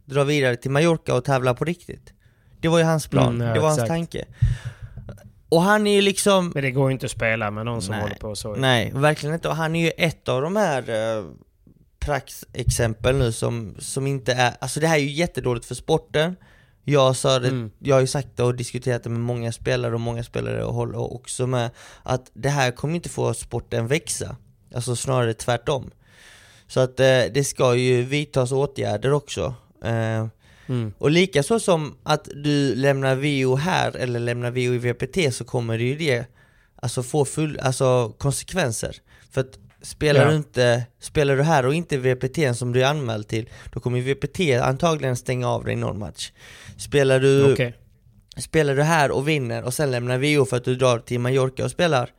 dra vidare till Mallorca och tävla på riktigt. Det var ju hans plan, Mm, ja, det var hans exakt. tanke. Och han är ju liksom Men det går ju inte att spela med någon som Nej. håller på så. Nej, verkligen inte. Och han är ju ett av de här eh, praxexempel nu som, som inte är, alltså det här är ju jättedåligt för sporten. Jag sa det, Mm. jag har ju sagt det och diskuterat det med många spelare och många spelare och håller också med att det här kommer inte få sporten växa. Alltså snarare tvärtom. Så att eh, det ska ju vidtas åtgärder också. Eh, Mm. och likaså som att du lämnar VO här eller lämnar VO i VPT så kommer det ju det alltså få full, alltså konsekvenser. För att spelar Ja. du inte, spelar du här och inte VPT som du är anmäld till, då kommer VPT antagligen stänga av dig någon match. Spelar du, Okej. spelar du här och vinner och sen lämnar VO för att du drar till Mallorca och spelar,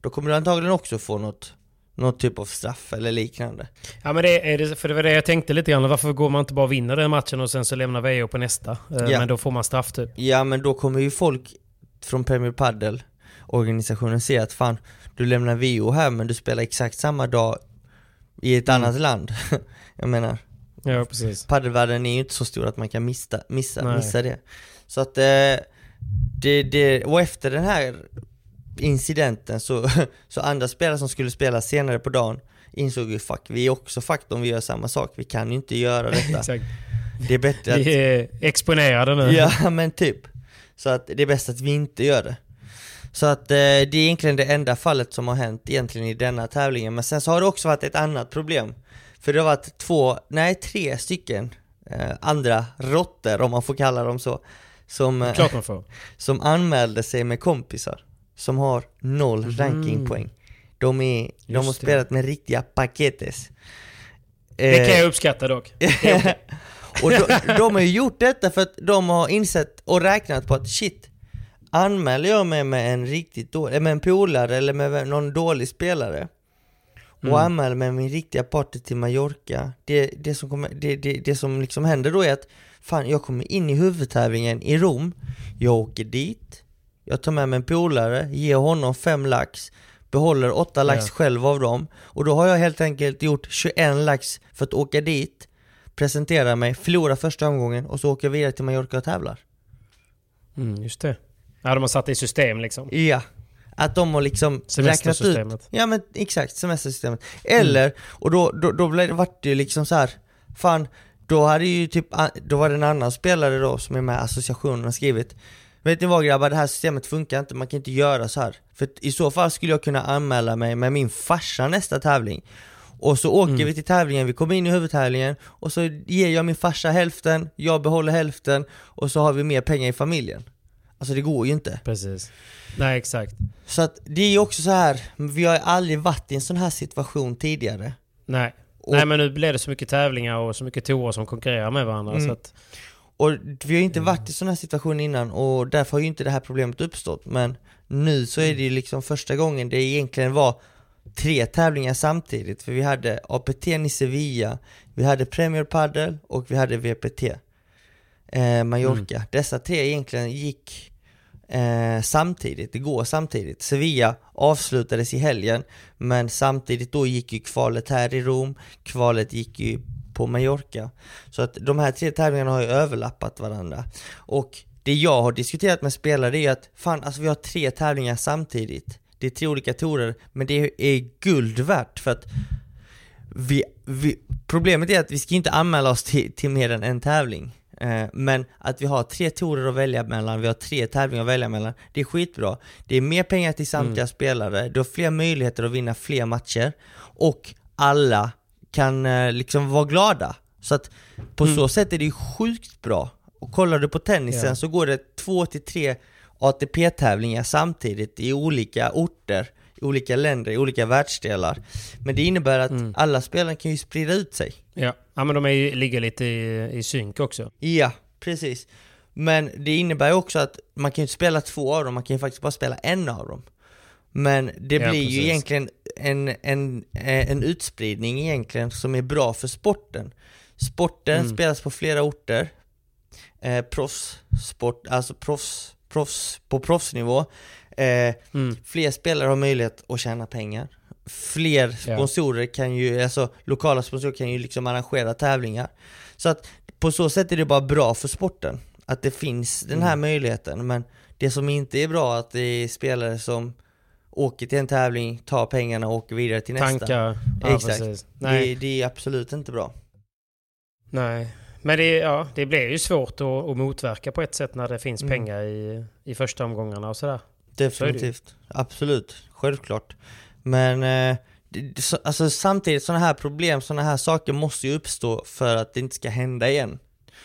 då kommer du antagligen också få något, något typ av straff eller liknande. Ja men det är det, för det var det jag tänkte lite grann. Varför går man inte bara och vinner den matchen och sen så lämnar VO på nästa? Eh, Ja. Men då får man straff typ. Ja men då kommer ju folk från Premier Padel organisationen se att fan, du lämnar VO här men du spelar exakt samma dag i ett Mm. annat land. Jag menar, Ja precis. padelvärlden är ju inte så stor att man kan missa, missa, Nej. missa det. Så att eh, det, det, och efter den här incidenten så, så andra spelare som skulle spela senare på dagen insåg ju fuck, vi är också fucked om vi gör samma sak, vi kan ju inte göra detta. Det är bättre att Vi är exponerade nu. Ja men typ. Så att det är bäst att vi inte gör det. Så att eh, det är egentligen det enda fallet som har hänt egentligen i denna tävlingen. Men sen så har det också varit ett annat problem. För det har varit två, nej tre stycken eh, andra råttor om man får kalla dem så. Som, eh, Klart man får. som anmälde sig med kompisar. Som har noll rankingpoäng. De, är, de har det. spelat med riktiga paketes. Det kan Eh, jag uppskatta dock. och de, de har ju gjort detta för att de har insett och räknat på att shit, anmäler jag mig med en riktigt dålig, med en polare eller med någon dålig spelare och Mm. anmäler mig med min riktiga party till Mallorca, det, det, som kommer, det, det, det som liksom händer då är att fan, jag kommer in i huvudtävlingen i Rom, jag åker dit, jag tar med mig en polare, ger honom fem lax, behåller åtta lax Ja. själv av dem och då har jag helt enkelt gjort 21 lax för att åka dit, presentera mig, förlora första omgången och så åker jag vidare till Mallorca och tävlar. Mm, just det. Ja, de har satt det i system liksom. Ja, att de har liksom räknat ut. Ja men exakt, semestersystemet. Eller, och då, då, då blev det, vart det ju liksom så här. fan, då hade ju typ, då var det en annan spelare då som är med i associationen och skrivit Vet ni vad grabbar, det här systemet funkar inte, man kan inte göra så här. För i så fall skulle jag kunna anmäla mig med min farsa nästa tävling och så åker Mm. vi till tävlingen, vi kommer in i huvudtävlingen och så ger jag min farsa hälften, jag behåller hälften och så har vi mer pengar i familjen. Alltså det går ju inte. Precis. Nej, exakt. Så att det är ju också så här, vi har ju aldrig varit i en sån här situation tidigare. Nej. Och- Nej, men nu blir det så mycket tävlingar och så mycket torer som konkurrerar med varandra. Mm. Så att, Och vi har ju inte varit i sån här situation innan och därför har ju inte det här problemet uppstått. Men nu så är det ju liksom första gången det egentligen var tre tävlingar samtidigt. För vi hade APT i Sevilla, vi hade Premier Padel och vi hade VPT eh, Mallorca. Dessa tre egentligen gick eh, samtidigt, det går samtidigt. Sevilla avslutades i helgen, men samtidigt då gick ju kvalet här i Rom, kvalet gick ju på Mallorca. Så att de här tre tävlingarna har ju överlappat varandra. Och det jag har diskuterat med spelare är att fan alltså vi har tre tävlingar samtidigt. det är tre olika torer, men det är guld värt för att vi, vi, problemet är att vi ska inte anmäla oss till, till mer än en tävling. Eh, men att vi har tre torer att välja mellan, vi har tre tävlingar att välja mellan, det är skitbra. Det är mer pengar till samtliga spelare, du har fler möjligheter att vinna fler matcher och alla kan eh, liksom vara glada. Så att på så sätt är det ju sjukt bra. Och kollar du på tennisen Ja. så går det två till tre ATP-tävlingar samtidigt i olika orter, i olika länder, i olika världsdelar. Men det innebär att alla spelare kan ju sprida ut sig. Ja, ja men de är, ju- ligger lite i, i synk också. Ja, precis. Men det innebär ju också att man kan ju inte spela två av dem, man kan ju faktiskt bara spela en av dem. Men det Ja, blir ju precis. egentligen en, en, eh, en utspridning egentligen som är bra för sporten. Sporten Mm. spelas på flera orter. Eh, proffssport, alltså proffs, proffs, på proffsnivå. Eh, Mm. Fler spelare har möjlighet att tjäna pengar. Fler sponsorer kan ju, alltså lokala sponsorer kan ju liksom arrangera tävlingar. Så att på så sätt är det bara bra för sporten. Att det finns den här Mm. möjligheten. Men det som inte är bra är att det är spelare som åker till en tävling, tar pengarna och åker vidare till nästa. Tankar. Ja, Exakt. precis. Nej, Det, det är absolut inte bra. nej. Men det, ja, det blir ju svårt att, att motverka på ett sätt när det finns Mm. pengar i, i första omgångarna och sådär. Definitivt. Absolut. Självklart. Men eh, det, alltså, samtidigt, sådana här problem, sådana här saker måste ju uppstå för att det inte ska hända igen.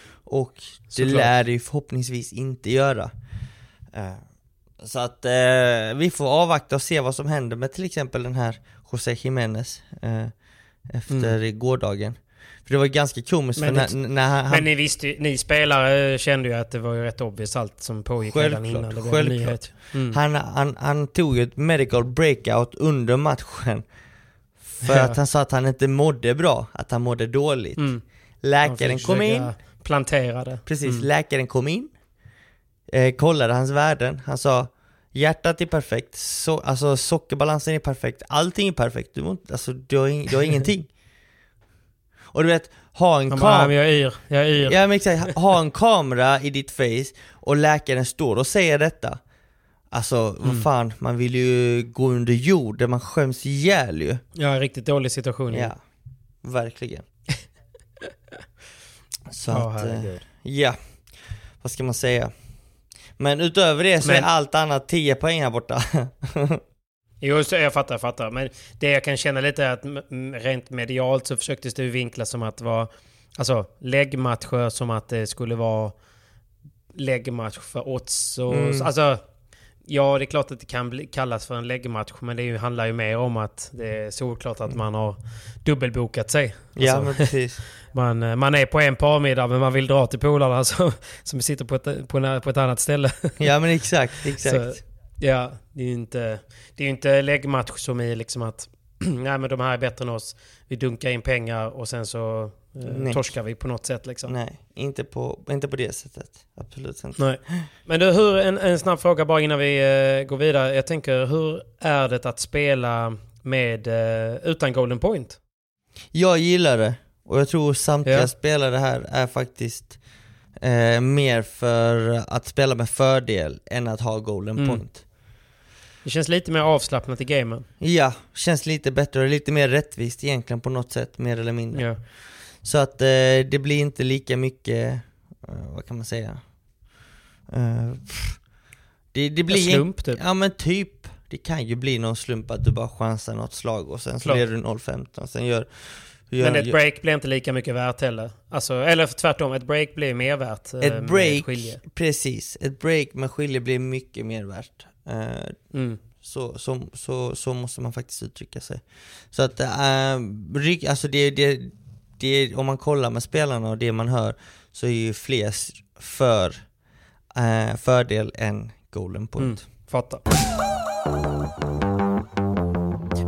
Och det Såklart. lär det ju förhoppningsvis inte göra. Eh, så att eh, vi får avvakta och se vad som händer med till exempel den här José Jiménez eh, efter gårdagen. För det var ganska komiskt. Men när, det- när han, Men ni visste ju- ni spelare kände ju att det var ju rätt obvious allt som pågick redan Självklart, innan det självklart. nyhet. Mm. Han, han, han tog ju ett medical breakout under matchen För Ja. att han sa att han inte mådde bra, att han mådde dåligt Mm. Läkaren kom in, försöka Plantera det. precis, Mm. läkaren kom in eh, Kollade hans värden, han sa Hjärtat är perfekt, so alltså sockerbalansen är perfekt, allting är perfekt, du, må alltså, du, har, ing- du har ingenting Och du vet, ha en Han bara, "Ja, kamera jag är yr, jag är yr. Ja men exakt, ha en kamera i ditt face och läkaren står och säger detta Alltså Mm. vad fan, man vill ju gå under jorden, man skäms ihjäl ju Ja, en riktigt dålig situation. Ja, verkligen Så Ja, att, eh, herregud. ja, vad ska man säga? Men utöver det så Men- är allt annat 10 poäng här borta Jo, jag fattar, jag fattar. Men det jag kan känna lite är att mm, rent medialt så försöktes det vinklas som att det var alltså läggmatcher som att det skulle vara läggmatch för odds och Mm. alltså Ja, det är klart att det kan bli, kallas för en läggmatch, men det ju, handlar ju mer om att det är solklart att man har dubbelbokat sig. Ja Alltså, men precis man, eh, man är på en parmiddag, men man vill dra till polarna som, som sitter på ett, på, på ett annat ställe. Ja men exakt, exakt Så, ja, det är ju inte, det är inte läggmatch som i liksom att nej men de här är bättre än oss. Vi dunkar in pengar och sen så eh, torskar vi på något sätt liksom. Nej, inte på, inte på det sättet, absolut inte Nej. Men du, hur, en, en snabb fråga bara innan vi eh, går vidare. Jag tänker, hur är det att spela med, eh, utan golden point? Jag gillar det, och jag tror samtliga Ja. spelare här är faktiskt eh, mer för att spela med fördel än att ha golden Mm. point. Det känns lite mer avslappnat i gamen. Ja, känns lite bättre och lite mer rättvist egentligen på något sätt, mer eller mindre. Ja. Så att eh, det blir inte lika mycket, eh, vad kan man säga? Eh, det, det blir En slump typ. Ja men typ, det kan ju bli någon slump att du bara chansar något slag och sen så leder du 0-15 och sen gör, gör Men ett break blir inte lika mycket värt heller. Alltså, eller tvärtom, ett break blir mer värt. eh, Ett med break, skilje. precis, ett break med skilje blir mycket mer värt. Eh, Mm. så, så, så, så måste man faktiskt uttrycka sig. Så att, äh, alltså det, det, det, om man kollar med spelarna och det man hör, så är ju fler för eh, fördel än golden point. Mm. Fattar.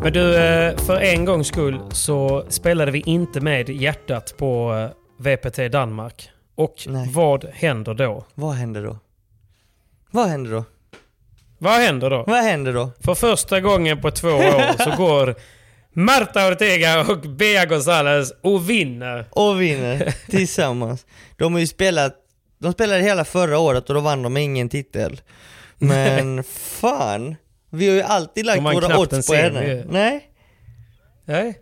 Men du, för en gångs skull så spelade vi inte med hjärtat på VPT Danmark. Och Nej. vad händer då? Vad händer då? Vad händer då? Vad händer då? Vad händer då? För första gången på två år så går Marta Ortega och Bea Gonzales och vinner. Och vinner tillsammans. De har ju spelat, de spelade hela förra året och då vann de ingen titel. Men fan, Vi har ju alltid lagt våra odds på henne. Nej. Nej.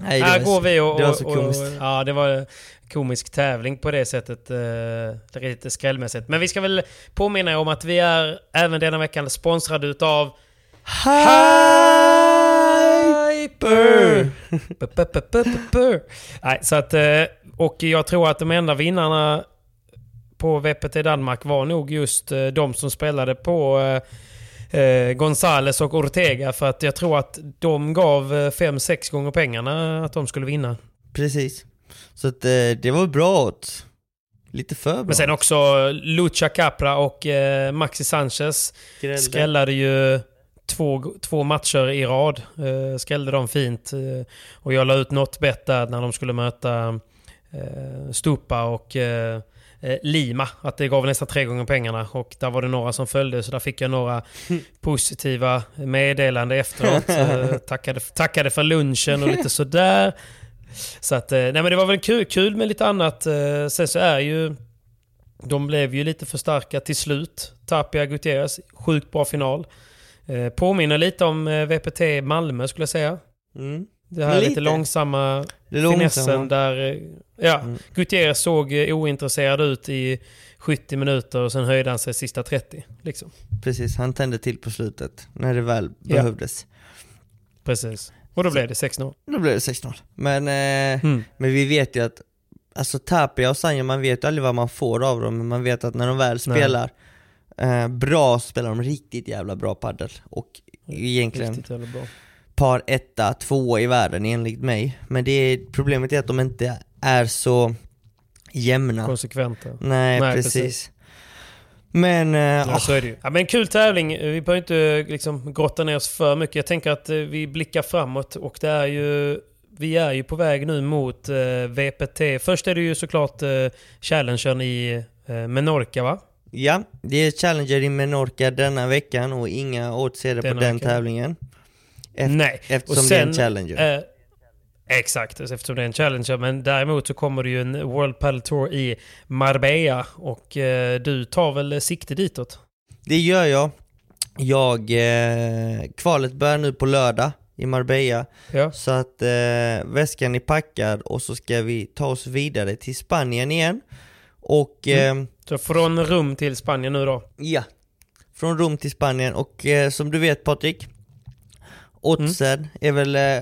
Nej, det Här går vi och... det var och, så och, komiskt. ja, det var komisk tävling på det sättet. Eh, lite skrällmässigt. Men vi ska väl påminna er om att vi är även denna veckan sponsrade utav Hyper! Nej, så att... eh, Och jag tror att de enda vinnarna på VPT Danmark var nog just eh, de som spelade på eh, eh, Gonzales och Ortega. För att jag tror att de gav 5-6 gånger pengarna att de skulle vinna. Precis. Så att eh, det var bra odds. Lite för bra. Men sen också Lucha Capra och eh, Maxi Sanchez Skrällde. skrällade ju två, två matcher i rad. Eh, skrällde dem fint. Eh, och jag la ut något bett där när de skulle möta eh, Stupa och eh, eh, Lima. Att det gav nästan tre gånger pengarna. Och där var det några som följde så där fick jag några positiva meddelanden efteråt. Eh, tackade, tackade för lunchen och lite sådär. Så att, eh, nej men det var väl kul, kul med lite annat. Eh, Sen så är ju... De blev ju lite för starka till slut. Tapia Gutierrez, sjukt bra final. Eh, Påminner lite om VPT Malmö skulle jag säga. Mm. Det här lite, lite. långsamma Det finessen långsamma. där... Ja, Mm. Gutierrez såg ointresserad ut i 70 minuter och sen höjde han sig sista 30. Liksom. Precis, han tände till på slutet. När det väl Ja. behövdes. Precis. Och då blev det 6-0. Då blev det 6-0. Men, eh, Mm. men vi vet ju att Alltså Tapia och Sanja, man vet ju aldrig vad man får av dem, men man vet att när de väl spelar eh, bra spelar de riktigt jävla bra paddel. Och egentligen Riktigt jävla bra. par etta, två i världen enligt mig. Men det är, problemet är att de inte är så jämna. Konsekventa. Nej, Nej, precis. precis. Men, eh, Ja, ah, så är det ju. Ja, men kul tävling. Vi behöver inte liksom grotta ner oss för mycket. Jag tänker att eh, vi blickar framåt och det är ju... Vi är ju på väg nu mot eh, VPT. Först är det ju såklart eh, Challengern i eh, Menorca va? ja, det är Challenger i Menorca denna veckan och inga odds är det på den veckan. tävlingen. Eft- Nej. Eftersom Och det är en sen, Challenger. Eh, exakt, eftersom det är en Challenger. Men däremot så kommer det ju en World Padel Tour i Marbella. Och eh, du tar väl sikte ditåt? Det gör jag. Jag, eh, kvalet börjar nu på lördag i Marbella. Ja. Så att eh, väskan är packad och så ska vi ta oss vidare till Spanien igen. Och eh, Så från Rum till Spanien nu då. ja, från Rom till Spanien och eh, som du vet Patrik, oddsen är väl eh,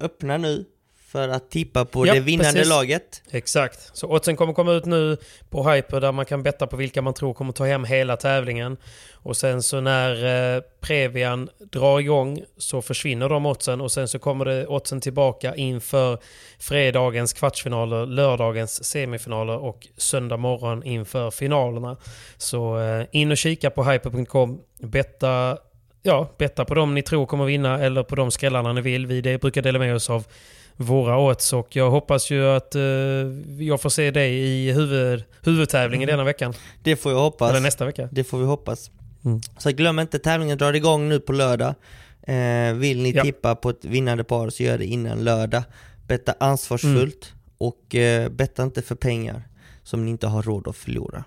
öppna nu för att tippa på Ja, det vinnande precis. laget. Exakt. Så oddsen kommer komma ut nu på Hyper där man kan betta på vilka man tror kommer ta hem hela tävlingen. Och sen så när eh, Previan drar igång så försvinner de oddsen och sen så kommer det oddsen tillbaka inför fredagens kvartsfinaler, lördagens semifinaler och söndag morgon inför finalerna. Så eh, in och kika på hyper.com. Betta Ja, betta på dem ni tror kommer vinna eller på de skrällarna ni vill. Vi det brukar dela med oss av våra odds och jag hoppas ju att eh, jag får se dig i huvud, huvudtävlingen denna veckan. Det får jag hoppas. Eller nästa vecka. Det får vi hoppas. Mm. Så glöm inte, tävlingen drar igång nu på lördag. Eh, vill ni Ja. tippa på ett vinnande par så gör det innan lördag. Betta ansvarsfullt Mm. och eh, betta inte för pengar som ni inte har råd att förlora.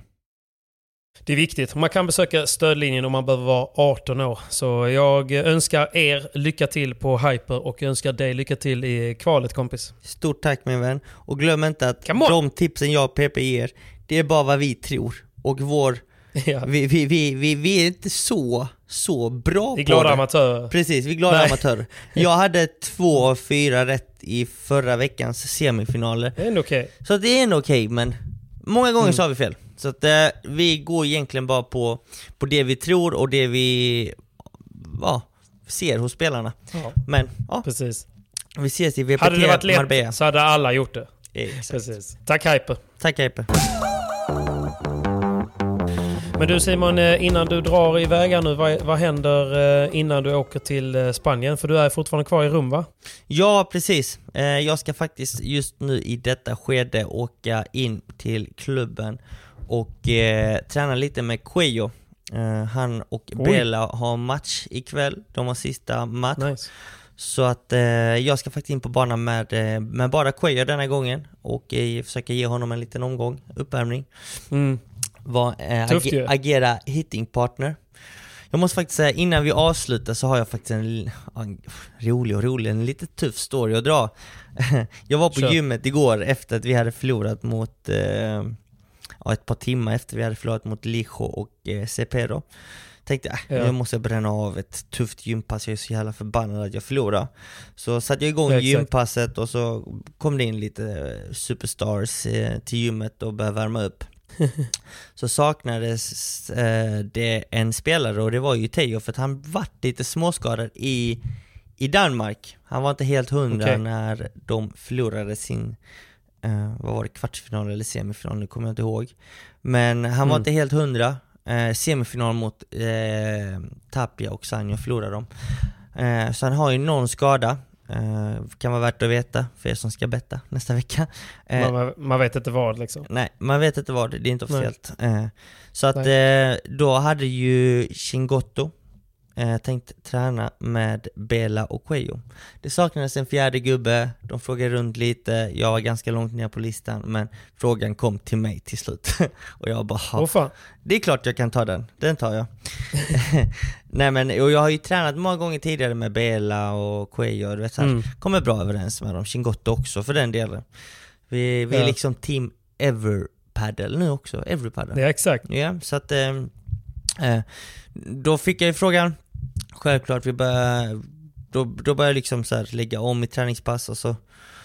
Det är viktigt. Man kan besöka stödlinjen om man behöver vara 18 år. Så jag önskar er lycka till på Hyper och önskar dig lycka till i kvalet kompis. Stort tack min vän. Och glöm inte att de tipsen jag och PP ger, det är bara vad vi tror. Och vår, Ja. vi, vi, vi, vi, vi är inte så, så bra Vi är på glada det. amatörer. Precis, vi är glada Nej. amatörer. Jag hade två av fyra rätt i förra veckans semifinaler. Det är ändå okej. Så att det är ändå okej, men många gånger Mm. så har vi fel. Så att eh, vi går egentligen bara på, på det vi tror och det vi ja, ser hos spelarna. Ja, Men ja, precis. vi ses i VPT Hade det varit Marbella. lätt så hade alla gjort det. Exakt. Precis. Tack Hyper. Tack Hyper. Men du Simon, eh, innan du drar iväg här nu, vad, vad händer eh, innan du åker till eh, Spanien? För du är fortfarande kvar i Rum va? Ja, precis. Jag ska faktiskt just nu i detta skede åka in till klubben och eh, träna lite med Cuello. Eh, han och Oj. Bela har match ikväll. De har sista match. Nice. Så att eh, jag ska faktiskt in på banan med, eh, med bara Cuello denna gången och eh, försöka ge honom en liten omgång, uppvärmning. Mm. Var, eh, ju. agera hitting partner. Jag måste faktiskt säga, innan vi avslutar så har jag faktiskt en, en rolig och rolig, en lite tuff story att dra. Jag var på Kör. gymmet igår efter att vi hade förlorat mot, eh, ja, ett par timmar efter vi hade förlorat mot Lijo och eh, då. Tänkte, äh, Ja. nu måste jag bränna av ett tufft gympass, jag är så jävla förbannad att jag förlorade. Så satte jag igång Ja, gympasset och så kom det in lite eh, superstars eh, till gymmet och började värma upp. så saknades eh, det en spelare och det var ju Teo för att han vart lite småskadad i, i Danmark. Han var inte helt hundra Okej. när de förlorade sin, eh, vad var det, kvartsfinal eller semifinal, nu kommer jag inte ihåg. Men han var Mm. inte helt hundra. Eh, semifinal mot eh, Tapia och Sanjo förlorade de. Eh, så han har ju någon skada. Eh, kan vara värt att veta för er som ska betta nästa vecka. Eh, Man, man vet inte vad liksom. Nej, man vet inte vad det är inte officiellt. Eh, så att då hade ju Chingotto eh, tänkt träna med Bela och Cuello. Det saknades en fjärde gubbe, de frågade runt lite, jag var ganska långt ner på listan, men frågan kom till mig till slut. och jag bara, Åh fan. det är klart jag kan ta den, den tar jag. Nej men, och jag har ju tränat många gånger tidigare med Bela och Cuello, du vet så här, Mm. kommer bra överens med dem, Chingotto också för den delen. Vi, vi är Ja. liksom team Everpaddle nu också, Everpaddle. Ja, exakt. Ja, så att eh, eh, då fick jag ju frågan, självklart, vi började, då, då började jag liksom så här lägga om i träningspass och så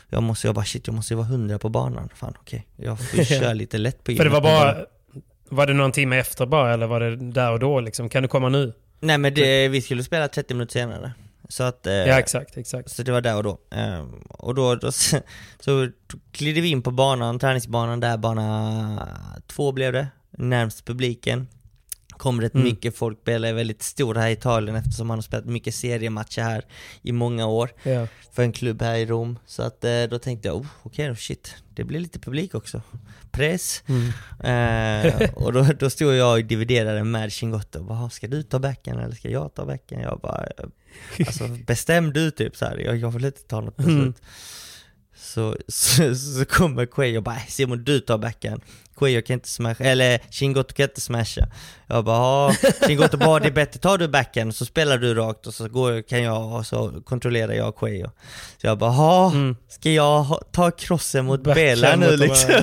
jag måste, jag bara shit jag måste ju vara hundra på banan. Fan okej, jag får köra lite lätt på För det var gymmet. bara... Var det någon timme efter bara eller var det där och då liksom? Kan du komma nu? Nej men det, vi skulle spela 30 minuter senare. Så att... eh, Ja exakt, exakt. Så det var där och då. Ehm, och då, då så, så glidde vi in på banan, träningsbanan där, bana två blev det, närmst publiken. Kommer rätt Mm. mycket folk, Bela är väldigt stor här i Italien eftersom han har spelat mycket seriematcher här i många år Ja. för en klubb här i Rom. Så att eh, då tänkte jag, oh, okej då, shit, det blir lite publik också. Press. Mm. Eh, och då, då stod jag och dividerade med Chingotto, bara, ska du ta backen eller ska jag ta backen? Jag bara, eh, alltså bestäm du typ så här. Jag, jag vill inte ta något beslut. Mm. Så, så, så kommer Quay och bara, "Äh, Simon du tar backen. Quay kan inte smasha, eller Chingotto kan inte smasha. Jag bara, det är bättre, tar du backen så spelar du rakt och så går, kan jag, och så kontrollerar jag Quay. Så jag bara, Mm. ska jag ha, ta crossen mot Backhand Bela nu liksom?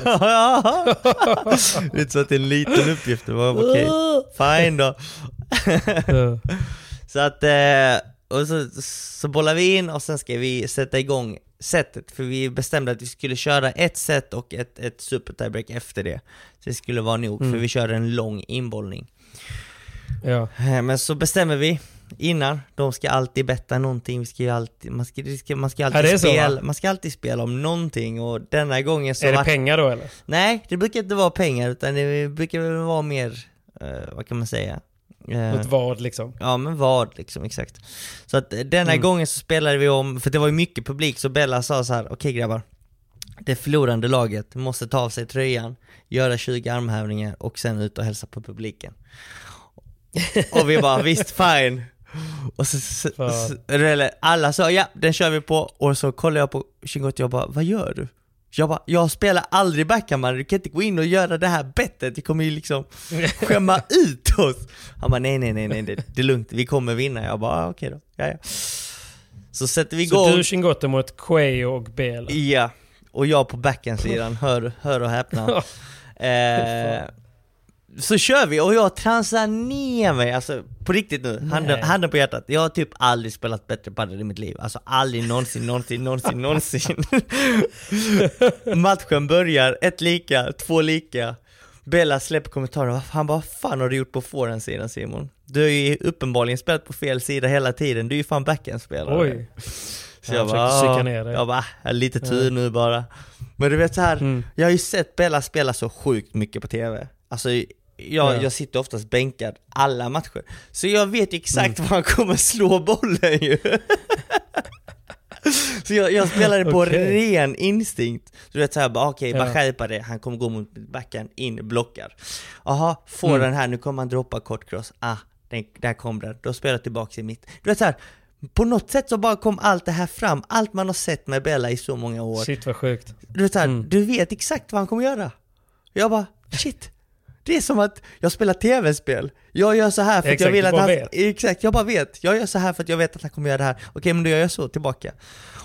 Det är så att det är en liten uppgift, det var okej, fine då. Så att, eh, och så, så bollar vi in och sen ska vi sätta igång setet, för vi bestämde att vi skulle köra ett set och ett, ett super tiebreak efter det. Så det skulle vara nog, för Mm. vi körde en lång inbollning. ja. Eh, Men så bestämmer vi innan, de ska alltid betta någonting, vi ska ju alltid, man ska, man ska Ja, alltid så, spela, man ska alltid spela om någonting och denna gången så Är det vart- pengar då eller? Nej, det brukar inte vara pengar utan det brukar väl vara mer, eh, vad kan man säga? Eh, Något vad liksom? Ja men vad liksom, exakt. Så att eh, denna Mm. gången så spelade vi om, för det var ju mycket publik, så Bella sa så här: okej grabbar, det förlorande laget måste ta av sig tröjan, göra 20 armhävningar och sen ut och hälsa på publiken. och vi bara, visst fine. Och så, så, så alla sa ja, den kör vi på, och så kollade jag på Chingotto och jag bara, vad gör du? Jag bara, jag spelar aldrig backhand man, du kan inte gå in och göra det här bettet, det kommer ju liksom skämma ut oss. Han bara, nej nej nej nej, det, det är lugnt, vi kommer vinna. Jag bara, ah, okej då, ja, ja. Så sätter vi igång. Så du Chingotto mot Quay och Bela? Ja, och jag på backhandsidan, hör, hör och häpna. eh, så kör vi och jag transar ner mig, alltså på riktigt nu, handen, handen på hjärtat. Jag har typ aldrig spelat bättre padel i mitt liv. Alltså aldrig någonsin, någonsin, någonsin, någonsin. Matchen börjar, ett lika, två lika. Bella släpper kommentarer, han bara 'Vad fan har du gjort på forehandsidan Simon? Du har ju uppenbarligen spelat på fel sida hela tiden, du är ju fan backhandspelare' Oj. Så Ja, jag han bara, "Ah." ner dig. jag bara, "Ah, lite tur nu bara Men du vet så här, Mm. jag har ju sett Bella spela så sjukt mycket på TV Alltså jag, Ja. jag sitter oftast bänkad alla matcher Så jag vet exakt Mm. var han kommer slå bollen ju Så jag, jag spelade på Okej. ren instinkt Du vet såhär bara okej, bara Ja. skärpa det, han kommer gå mot backhand, in, blockar Jaha, får Mm. den här, nu kommer han droppa kort cross, ah, den, där kom den, då spelar jag tillbaka i mitt Du vet såhär, på något sätt så bara kom allt det här fram, allt man har sett med Bella i så många år Shit vad sjukt. Du vet såhär, Mm. du vet exakt vad han kommer göra Jag bara, shit Det är som att jag spelar tv-spel. Jag gör så här för att jag Exakt, vill du att han... vet. Exakt, jag bara vet. Jag gör så här för att jag vet att han kommer göra det här. Okej, men då gör jag så tillbaka.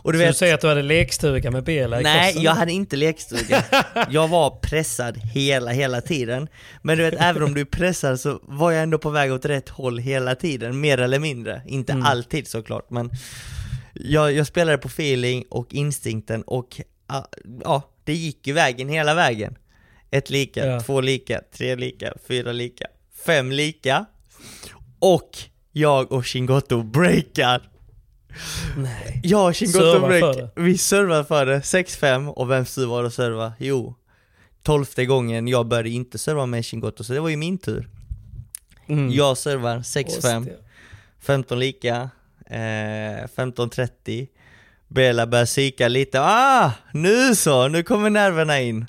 Och du Så du vet... säger att du hade lekstuga med Bela i Nej, krossen? jag hade inte lekstuga. Jag var pressad hela, hela tiden. Men du vet, även om du är pressad så var jag ändå på väg åt rätt håll hela tiden, mer eller mindre. Inte Mm. alltid såklart, men jag, jag spelade på feeling och instinkten och ja, det gick ju vägen hela vägen. Ett lika, Ja. två lika, tre lika, fyra lika, fem lika. Och jag och Shingoto breakar. Nej. Jag och Shingoto Servar break, för det. vi servar för det, 6-5 och vems tur var det att serva? Jo, tolfte gången jag började inte serva med Shingoto, så det var ju min tur. Mm. Jag servar 6-5, Hostia. 15 lika, eh, 15-30 Bela börjar psyka lite, ah! Nu så, nu kommer nerverna in!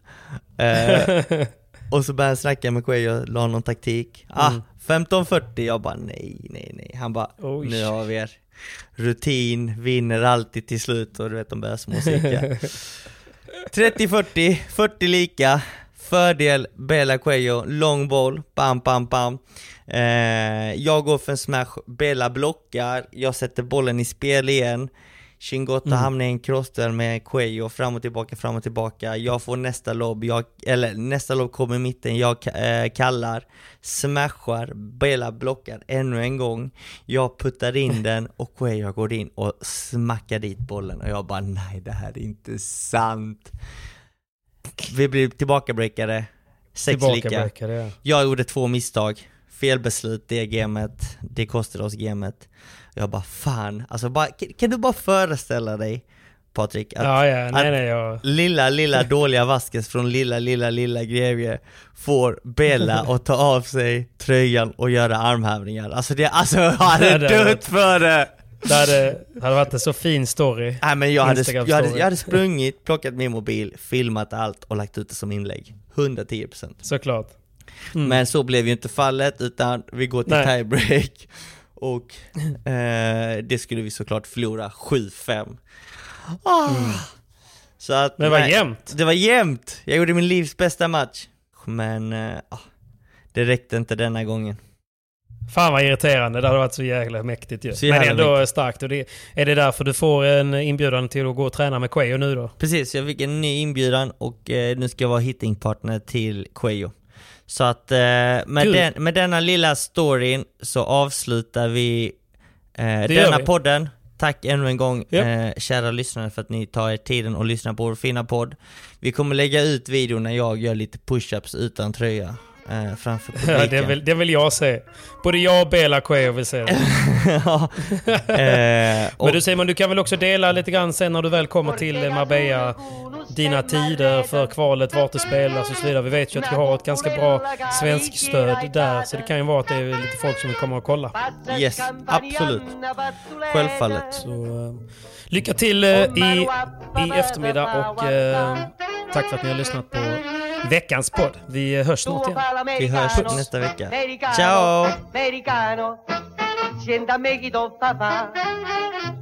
Eh, och så börjar han snacka med Quay och la någon taktik. Ah, Mm. 15-40, jag bara nej, nej, nej. Han bara, Oj. nu har vi er. Rutin vinner alltid till slut och du vet de börjar småsicka. 30-40, 40 lika. Fördel Bela Cuello, long boll, bam bam bam. Eh, jag går för en smash, Bela blockar, jag sätter bollen i spel igen. Chingota Mm. hamnar i en crossduell med Cuello, fram och tillbaka, fram och tillbaka. Jag får nästa lobb, jag, eller nästa lobb kommer i mitten, jag eh, kallar, smashar, Bela blockar ännu en gång. Jag puttar in den och Cuello går in och smackar dit bollen och jag bara nej det här är inte sant. Vi blir tillbakabreakade, sex lika. Ja. Jag gjorde två misstag, felbeslut det gamet, det kostade oss gamet. Jag bara fan, alltså bara, kan, kan du bara föreställa dig Patrik, att, Ja, ja, nej, att nej, jag... lilla, lilla dåliga Vasquez från lilla, lilla, lilla Grevie får Bella att ta av sig tröjan och göra armhävningar. Alltså det, alltså jag hade det dött för det! Det hade, det hade varit en så fin story. Nej men jag hade, jag, hade, jag hade sprungit, plockat min mobil, filmat allt och lagt ut det som inlägg. 110% Såklart. Mm. Men så blev ju inte fallet, utan vi går till Nej. tiebreak och eh, det skulle vi såklart förlora 7-5. Ah. Så att, Men det var nej, jämnt. Det var jämnt! Jag gjorde min livs bästa match. Men eh, ah, det räckte inte denna gången. Fan vad irriterande, det hade varit så jäkla mäktigt ju. Så Men jävla ändå mäktigt. starkt. Och det, är det därför du får en inbjudan till att gå och träna med Quayo nu då? Precis, jag fick en ny inbjudan och eh, nu ska jag vara hittingpartner till Quayo. Så att eh, med, Kul. den, med denna lilla storyn så avslutar vi eh, denna vi. podden. Tack ännu en gång Ja. eh, kära lyssnare för att ni tar er tiden och lyssnar på vår fina podd. Vi kommer lägga ut video när jag gör lite push-ups utan tröja eh, framför publiken. Ja, det, vill, det vill jag se. Både jag och Bela Quayo vill se det. ja. eh, och, Men du Simon, du kan väl också dela lite grann sen när du väl kommer till eh, Marbella, dina tider för kvalet, vart det spelas och så vidare. Vi vet ju att vi har ett ganska bra svensk stöd där, så det kan ju vara att det är lite folk som kommer att kolla. Yes, absolut. Självfallet. Så eh, lycka till eh, i, i eftermiddag och eh, tack för att ni har lyssnat på veckans podd. Vi hörs snart igen. vi hörs nästa vecka. Ciao! Americano, sienta me chi do papà.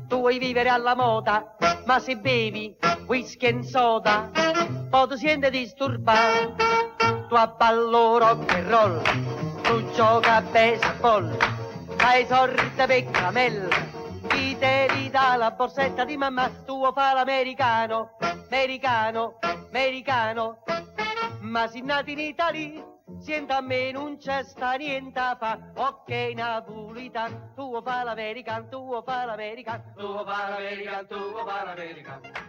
Tu vuoi vivere alla moda, ma se bevi whisky e soda, poi ti senti disturbato. Tu abballo rock and roll, tu gioca a baseball, hai sorte per camella. Chi te li dà la borsetta di mamma, tu fa l'americano, americano, americano. Ma si nati in Italia, sienta a me non c'è sta niente a fa. Ok, napolitan, tu fa l'American, tu fa l'American, tu fa l'American, tu fa l'American.